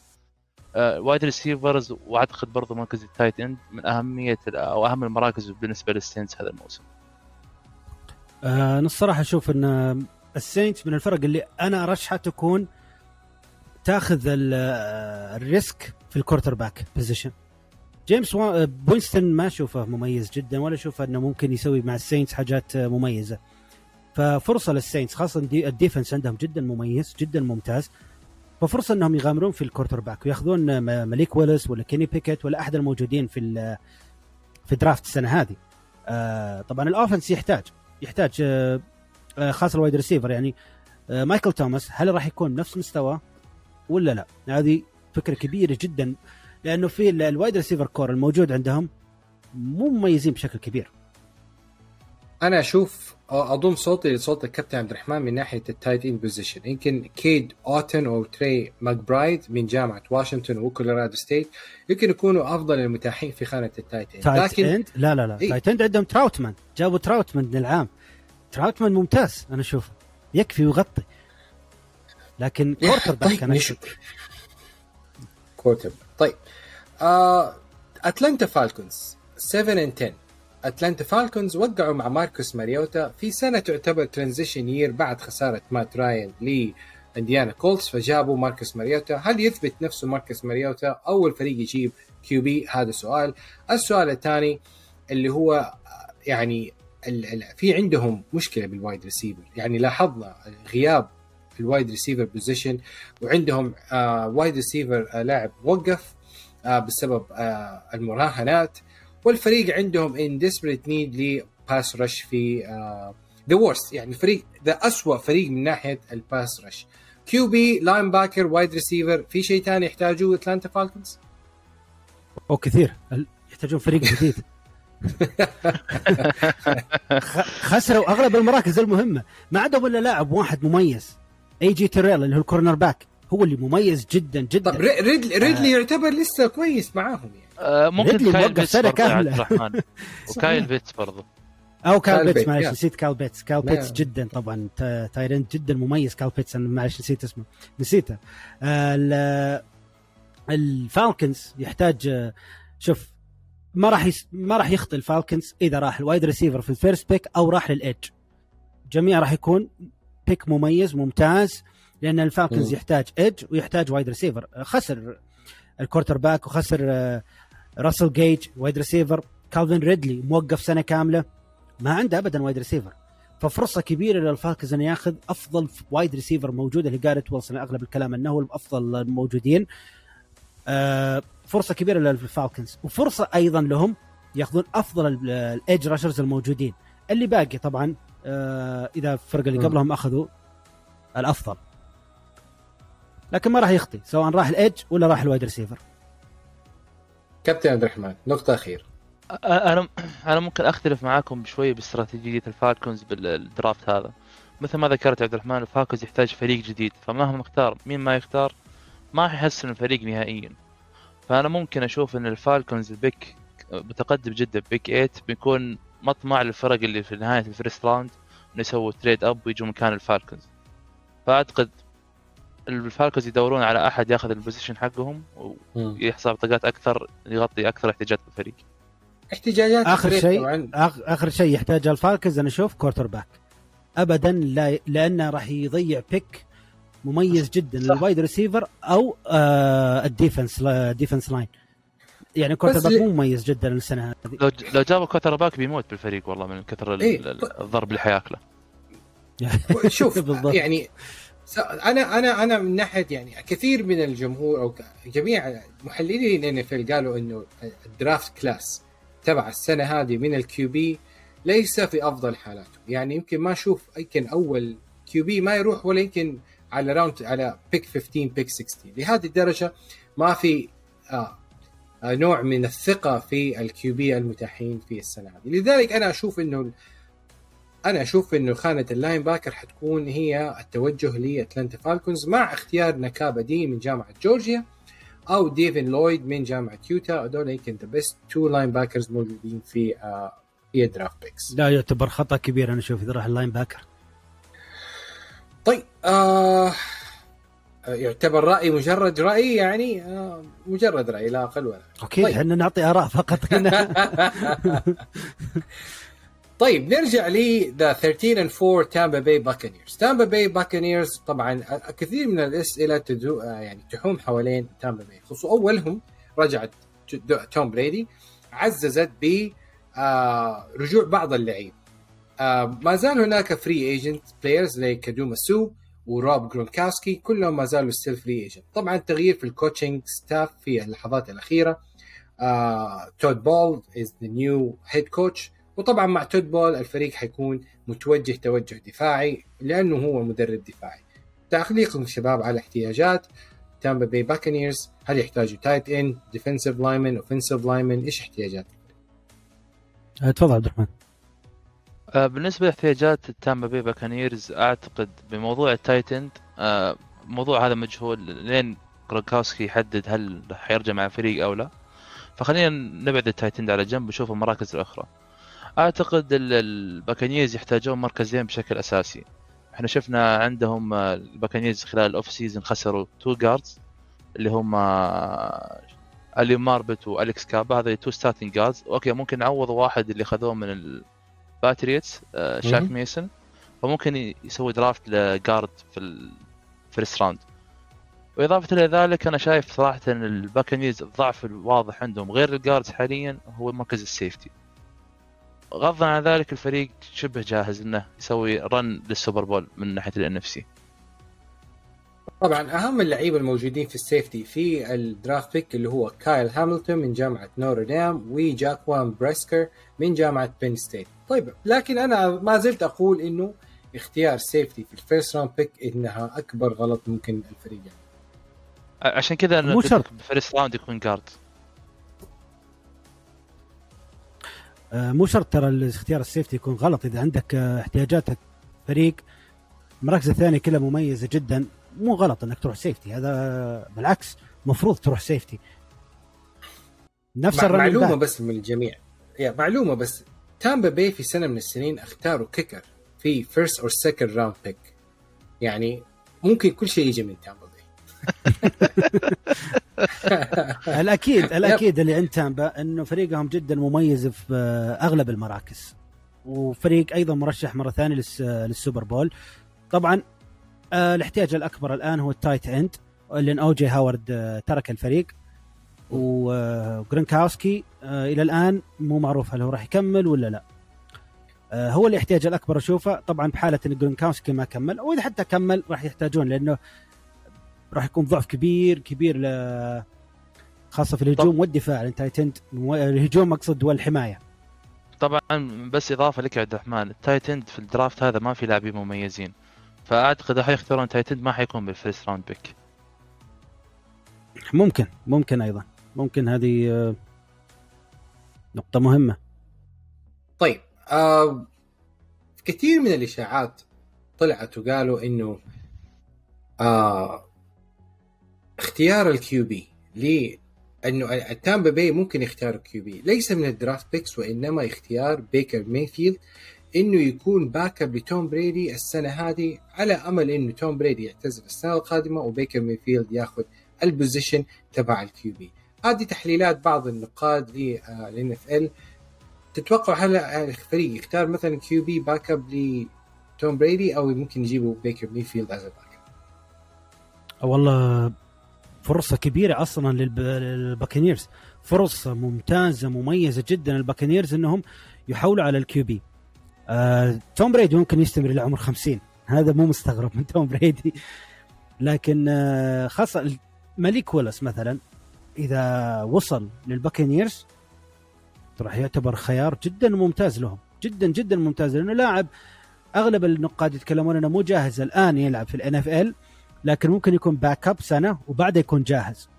wide receivers وأعتقد برضو مركز ال tight end من أهمية أو أهم المراكز بالنسبة للسينتس هذا الموسم. آه، أنا الصراحة أشوف إن السينتس من الفرق اللي أنا أرشحها تكون تاخذ آه، ال risk في ال quarterback position جيمس آه، وينستون ما أشوفه مميز جدا ولا أشوف إنه ممكن يسوي مع السينتس حاجات آه، مميزة. ففرصة للسينتس خاصة ال de- ال defense عندهم جدا مميز جدا ممتاز. ففرصه أنهم يغامرون في ال quarterback وياخذون ماليك ويلس ولا كيني بيكيت ولا أحد الموجودين في في draft السنة هذه. آه، طبعا ال offense يحتاج يحتاج آه، آه، خاصه ال wide receiver يعني. مايكل توماس هل راح يكون نفس مستواه ولا لا؟ هذه فكرة كبيرة جدا لأنه في ال- ال wide receiver core الموجود عندهم مو مميزين بشكل كبير. أنا أشوف أضم صوتي لصوت الكابتن عبد الرحمن من ناحية ال tight end position يمكن كيد أوتن أو تري ماكبرايد من جامعة واشنطن وكولورادو ستيت يمكن يكونوا أفضل المتاحين في خانة ال tight end tight لكن اند لا لا لا. إيه. tight end عندهم تراوتمان جابوا تراوتمان من العام. تراوتمان ممتاز أنا أشوفه. يكفي ويغطي. لكن quarterback طيب أنا نشوف quarter طيب آه اتلانتا فالكونز 7 and 10 اتلانتا فالكونز وقعوا مع ماركوس ماريوتا في سنة تعتبر transition year بعد خسارة مات راين لانديانا كولتس فجابوا ماركوس ماريوتا. هل يثبت نفسه ماركوس ماريوتا؟ أول فريق يجيب QB؟ هذا سؤال. السؤال الثاني اللي هو يعني في عندهم مشكلة بال wide receiver يعني لاحظنا غياب ال wide receiver position وعندهم آه wide receiver آه لاعب وقف آه بسبب آه المراهنات. والفريق عندهم in desperate need ل pass rush في the worst يعني الفريق ذا اسوء فريق من ناحية ال pass rush QB linebacker wide receiver في شيء ثاني يحتاجوه اتلانتا فالكونز أو كثير. يحتاجون فريق جديد. خسروا أغلب المراكز المهمة. ما عندهم الا لاعب واحد مميز. اي جي تيريل اللي هو ال cornerback هو اللي مميز جدا جدا. طب ري- ريدلي, ريدلي يعتبر لسه كويس معاهم يعني. آه، ممكن كايل بيتس كاملة. الرحمن وكايل بيتس برضه أو كال كال بيتس بيت، معلش. نسيت كال بيتس كال لا. بيتس جدا طبعا ti- tight end جدا مميز كال بيتس أنا معلش نسيت اسمه نسيته ال- الفالكنز يحتاج شوف ما راح يس... ما راح يخطي الفالكنز إذا راح ال wide receiver في ال first pick أو راح لل edge جميع راح يكون pick مميز ممتاز لأن الفالكنز. يحتاج edge ويحتاج wide receiver خسر ال quarterback وخسر آه، راسل جيج wide receiver كالفين ريدلي موقف سنة كاملة ما عنده ابدا wide receiver. ففرصة كبيرة للفالكنز إنه ياخذ أفضل wide receiver موجودة اللي قاريت ويلسون أغلب الكلام إنه هو الأفضل الموجودين. آه، فرصة كبيرة للفالكنز. وفرصة أيضا لهم ياخذون أفضل ال- ال edge rushers الموجودين. اللي باقي طبعا آه، إذا الفرقه اللي. قبلهم أخذوا الأفضل. لكن ما راح يخطي سواء راح ال edge ولا راح ال wide receiver. كابتن عبد الرحمن نقطة أخيرة. أنا أنا ممكن أختلف معاكم شوي باستراتيجية الفالكونز بال draft هذا. مثل ما ذكرت عبد الرحمن الفالكونز يحتاج فريق جديد. فمهما اختار مين ما يختار ما حيحسن الفريق نهائيا. فأنا ممكن أشوف إن الفالكونز ال pick متقدم جدا pick 8 بيكون مطمع للفرق اللي في نهاية ال first round يسووا trade up ويجوا مكان الفالكونز. فأعتقد الفالكونز يدورون على أحد ياخذ ال position حقهم ويحصل بطاقات أكثر يغطي أكثر احتياجات الفريق. احتياجات آخر شيء آخر شيء يحتاجه الفالكونز أنا أشوف quarterback ابدا لا لأنه راح يضيع pick مميز جدا لل wide receiver أو آه ال defense defense line يعني quarterback مو مميز جدا السنة هذه. لو لو جابوا quarterback بيموت بالفريق والله من كثر إيه؟ الضرب اللي حياكله. شوف يعني أنا أنا أنا من ناحية يعني كثير من الجمهور أو جميع محللين NFL قالوا إنه ال draft class تبع السنة هذه من ال QB ليس في أفضل حالاته. يعني يمكن ما أشوف يمكن أول QB ما يروح ولا يمكن على round على pick 15 pick 16 لهذه الدرجة ما في آه نوع من الثقة في ال QB المتاحين في السنة هذه. لذلك أنا أشوف إنه أنا أشوف إنه خانة ال linebacker حتكون هي التوجه لأتلانتا فالكونز مع اختيار نكابي دين من جامعة جورجيا أو ديفن لويد من جامعة يوتا. هذول يمكن the best two linebackers موجودين في آه في ال draft بيكس لا يعتبر خطأ كبير. أنا أشوف إذا راح ال linebacker طيب آه يعتبر رأي مجرد رأي يعني آه مجرد رأي لا أقل ولا okay طيب. إحنا نعطي آراء فقط هنا. طيب نرجع ل the 13 and 4 تامبا باي باكنيرز تامبا باي باكنيرز طبعا كثير من الأسئلة تدو يعني تحوم حوالين تامبا باي خصوصا أولهم رجعت توم بريدي عززت ب آه رجوع بعض اللعيب. آه ما زال هناك free agent players زي ندوموكونج سو وروب جرونكاسكي كلهم ما زالوا still free agent طبعا تغيير في ال coaching staff في اللحظات الأخيرة. آه تود بولز as the new head coach وطبعا مع تود بولز الفريق حيكون متوجه توجه دفاعي لأنه هو مدرب دفاعي. تعليقكم الشباب على احتياجات تامبا باي باكنيرز هل يحتاجوا tight end defensive lineman offensive lineman إيش احتياجات آه، تفضل عبد الرحمن. آه، بالنسبة لاحتياجات التامبا باي باكانيرز أعتقد بموضوع ال tight end آه، الموضوع هذا مجهول لين جرونكاوسكي يحدد هل حيرجع مع الفريق أو لا. فخلينا نبعد ال tight end على جنب ونشوف المراكز الأخرى. أعتقد الباكانيرز يحتاجون مركزين بشكل أساسي. إحنا شفنا عندهم الباكانيرز خلال ال off-season خسروا two guards اللي هم علي ماربت والكس كابا. هذا two starting guards okay ممكن نعوض واحد اللي خذوه من الباتريتس آه شاك ميسن فممكن يسوي draft ل guard في ال first round وإضافة إلى ذلك أنا شايف صراحة إن الباكنيز الضعف الواضح عندهم. غير ال guards حاليا هو مركز ال safety غضا عن ذلك الفريق شبه جاهز إنه يسوي run لل Super Bowl من ناحية ال NFC طبعا أهم اللعيبة الموجودين في ال safety في ال draft pick اللي هو كايل هاملتون من جامعة نوردام وجاكوان بريسكر من جامعة بين ستيت طيب لكن أنا ما زلت أقول إنه اختيار safety في ال first round pick إنها أكبر غلط ممكن الفريق يعني. عشان كذا مو شرط. ال first round يكون guard مو شرط ترى اختيار ال safety يكون غلط. إذا عندك آه، احتياجاتك فريق المراكز الثانية كلها مميزه جدا مو غلط إنك تروح safety. هذا بالعكس مفروض تروح safety. نفس مع معلومة بس من الجميع. يا معلومة بس. تامبا باي في سنة من السنين اختاروا kicker في first or second round pick يعني ممكن كل شيء يجي من تامبا الاكيد الأكيد اللي عند تامبا إنه فريقهم جدا مميز في أغلب المراكز. وفريق أيضا مرشح مرة ثانية للسوبر بول. طبعا آه الاحتياج الأكبر الآن هو ال tight end لأن اوجي هاورد آه ترك الفريق. وجرينكاوسكي آه إلى الآن مو معروف هل هو راح يكمل ولا لا. هو الاحتياج الأكبر أشوفه. طبعا بحالة إن جرينكاوسكي ما كمل واذا حتى كمل راح يحتاجون لأنه راح يكون ضعف كبير كبير ل خاصة في الهجوم والدفاع ال tight end الهجوم مقصد والحمايه طبعا بس إضافة لك يا عبد الرحمن ال tight end في ال draft هذا ما في لاعبين مميزين. فأعتقد راح يختارون tight end ما حيكون بال first round pick. ممكن ممكن أيضا. ممكن هذه نقطة مهمة. طيب آه كثير من الإشاعات طلعت وقالوا إنه آه اختيار ال QB لأنه التامبا باي ممكن يختاروا QB ليس من ال draft picks وإنما اختيار بيكر ميفيلد إنه يكون backup لتوم بريدي السنة هذه على أمل إنه توم بريدي يعتزل السنة القادمة وبيكر ميفيلد ياخذ ال position تبع ال QB هذه تحليلات بعض النقاد لل NFL تتوقع هل الفريق يختار مثلا QB backup لتوم بريدي أو ممكن يجيبوا بيكر ميفيلد as back up والله فرصة كبيرة أصلا للباكنيرز. فرصة ممتازة مميزة جدا للباكنيرز إنهم يحولوا على ال QB آه، توم بريدي ممكن يستمر إلى عمر 50 هذا مو مستغرب من توم بريدي. لكن آه خاصة مليك ويلس مثلا إذا وصل للباكنيرز راح يعتبر خيار جدا ممتاز لهم. جدا جدا ممتاز. لأنه لاعب أغلب النقاد يتكلمون إنه مو جاهز الآن يلعب في ال NFL لكن ممكن يكون backup سنة وبعدها يكون جاهز.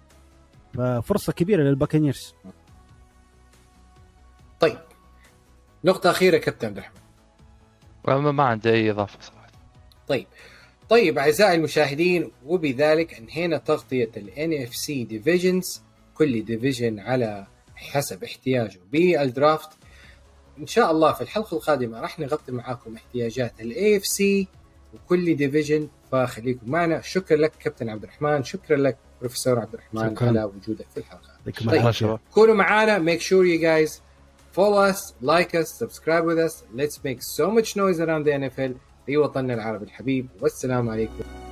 ففرصة كبيرة للباكنيرز. طيب. نقطة أخيرة كابتن عبد الرحمن. ما عندي أي إضافة صراحة. طيب. طيب أعزائي المشاهدين وبذلك أنهينا تغطية ال NFC Divisions كل division على حسب احتياجه بال draft إن شاء الله في الحلقة القادمة راح نغطي معاكم احتياجات ال AFC وكل division فخليكم معنا شكرا لك كابتن عبد الرحمن شكرا لك بروفيسور عبد الرحمن شكرا. على وجودك في الحلقة. طيب. كونوا معنا make sure you guys follow us like us subscribe with us. Let's make so much noise around the NFL في وطننا العربي الحبيب. والسلام عليكم.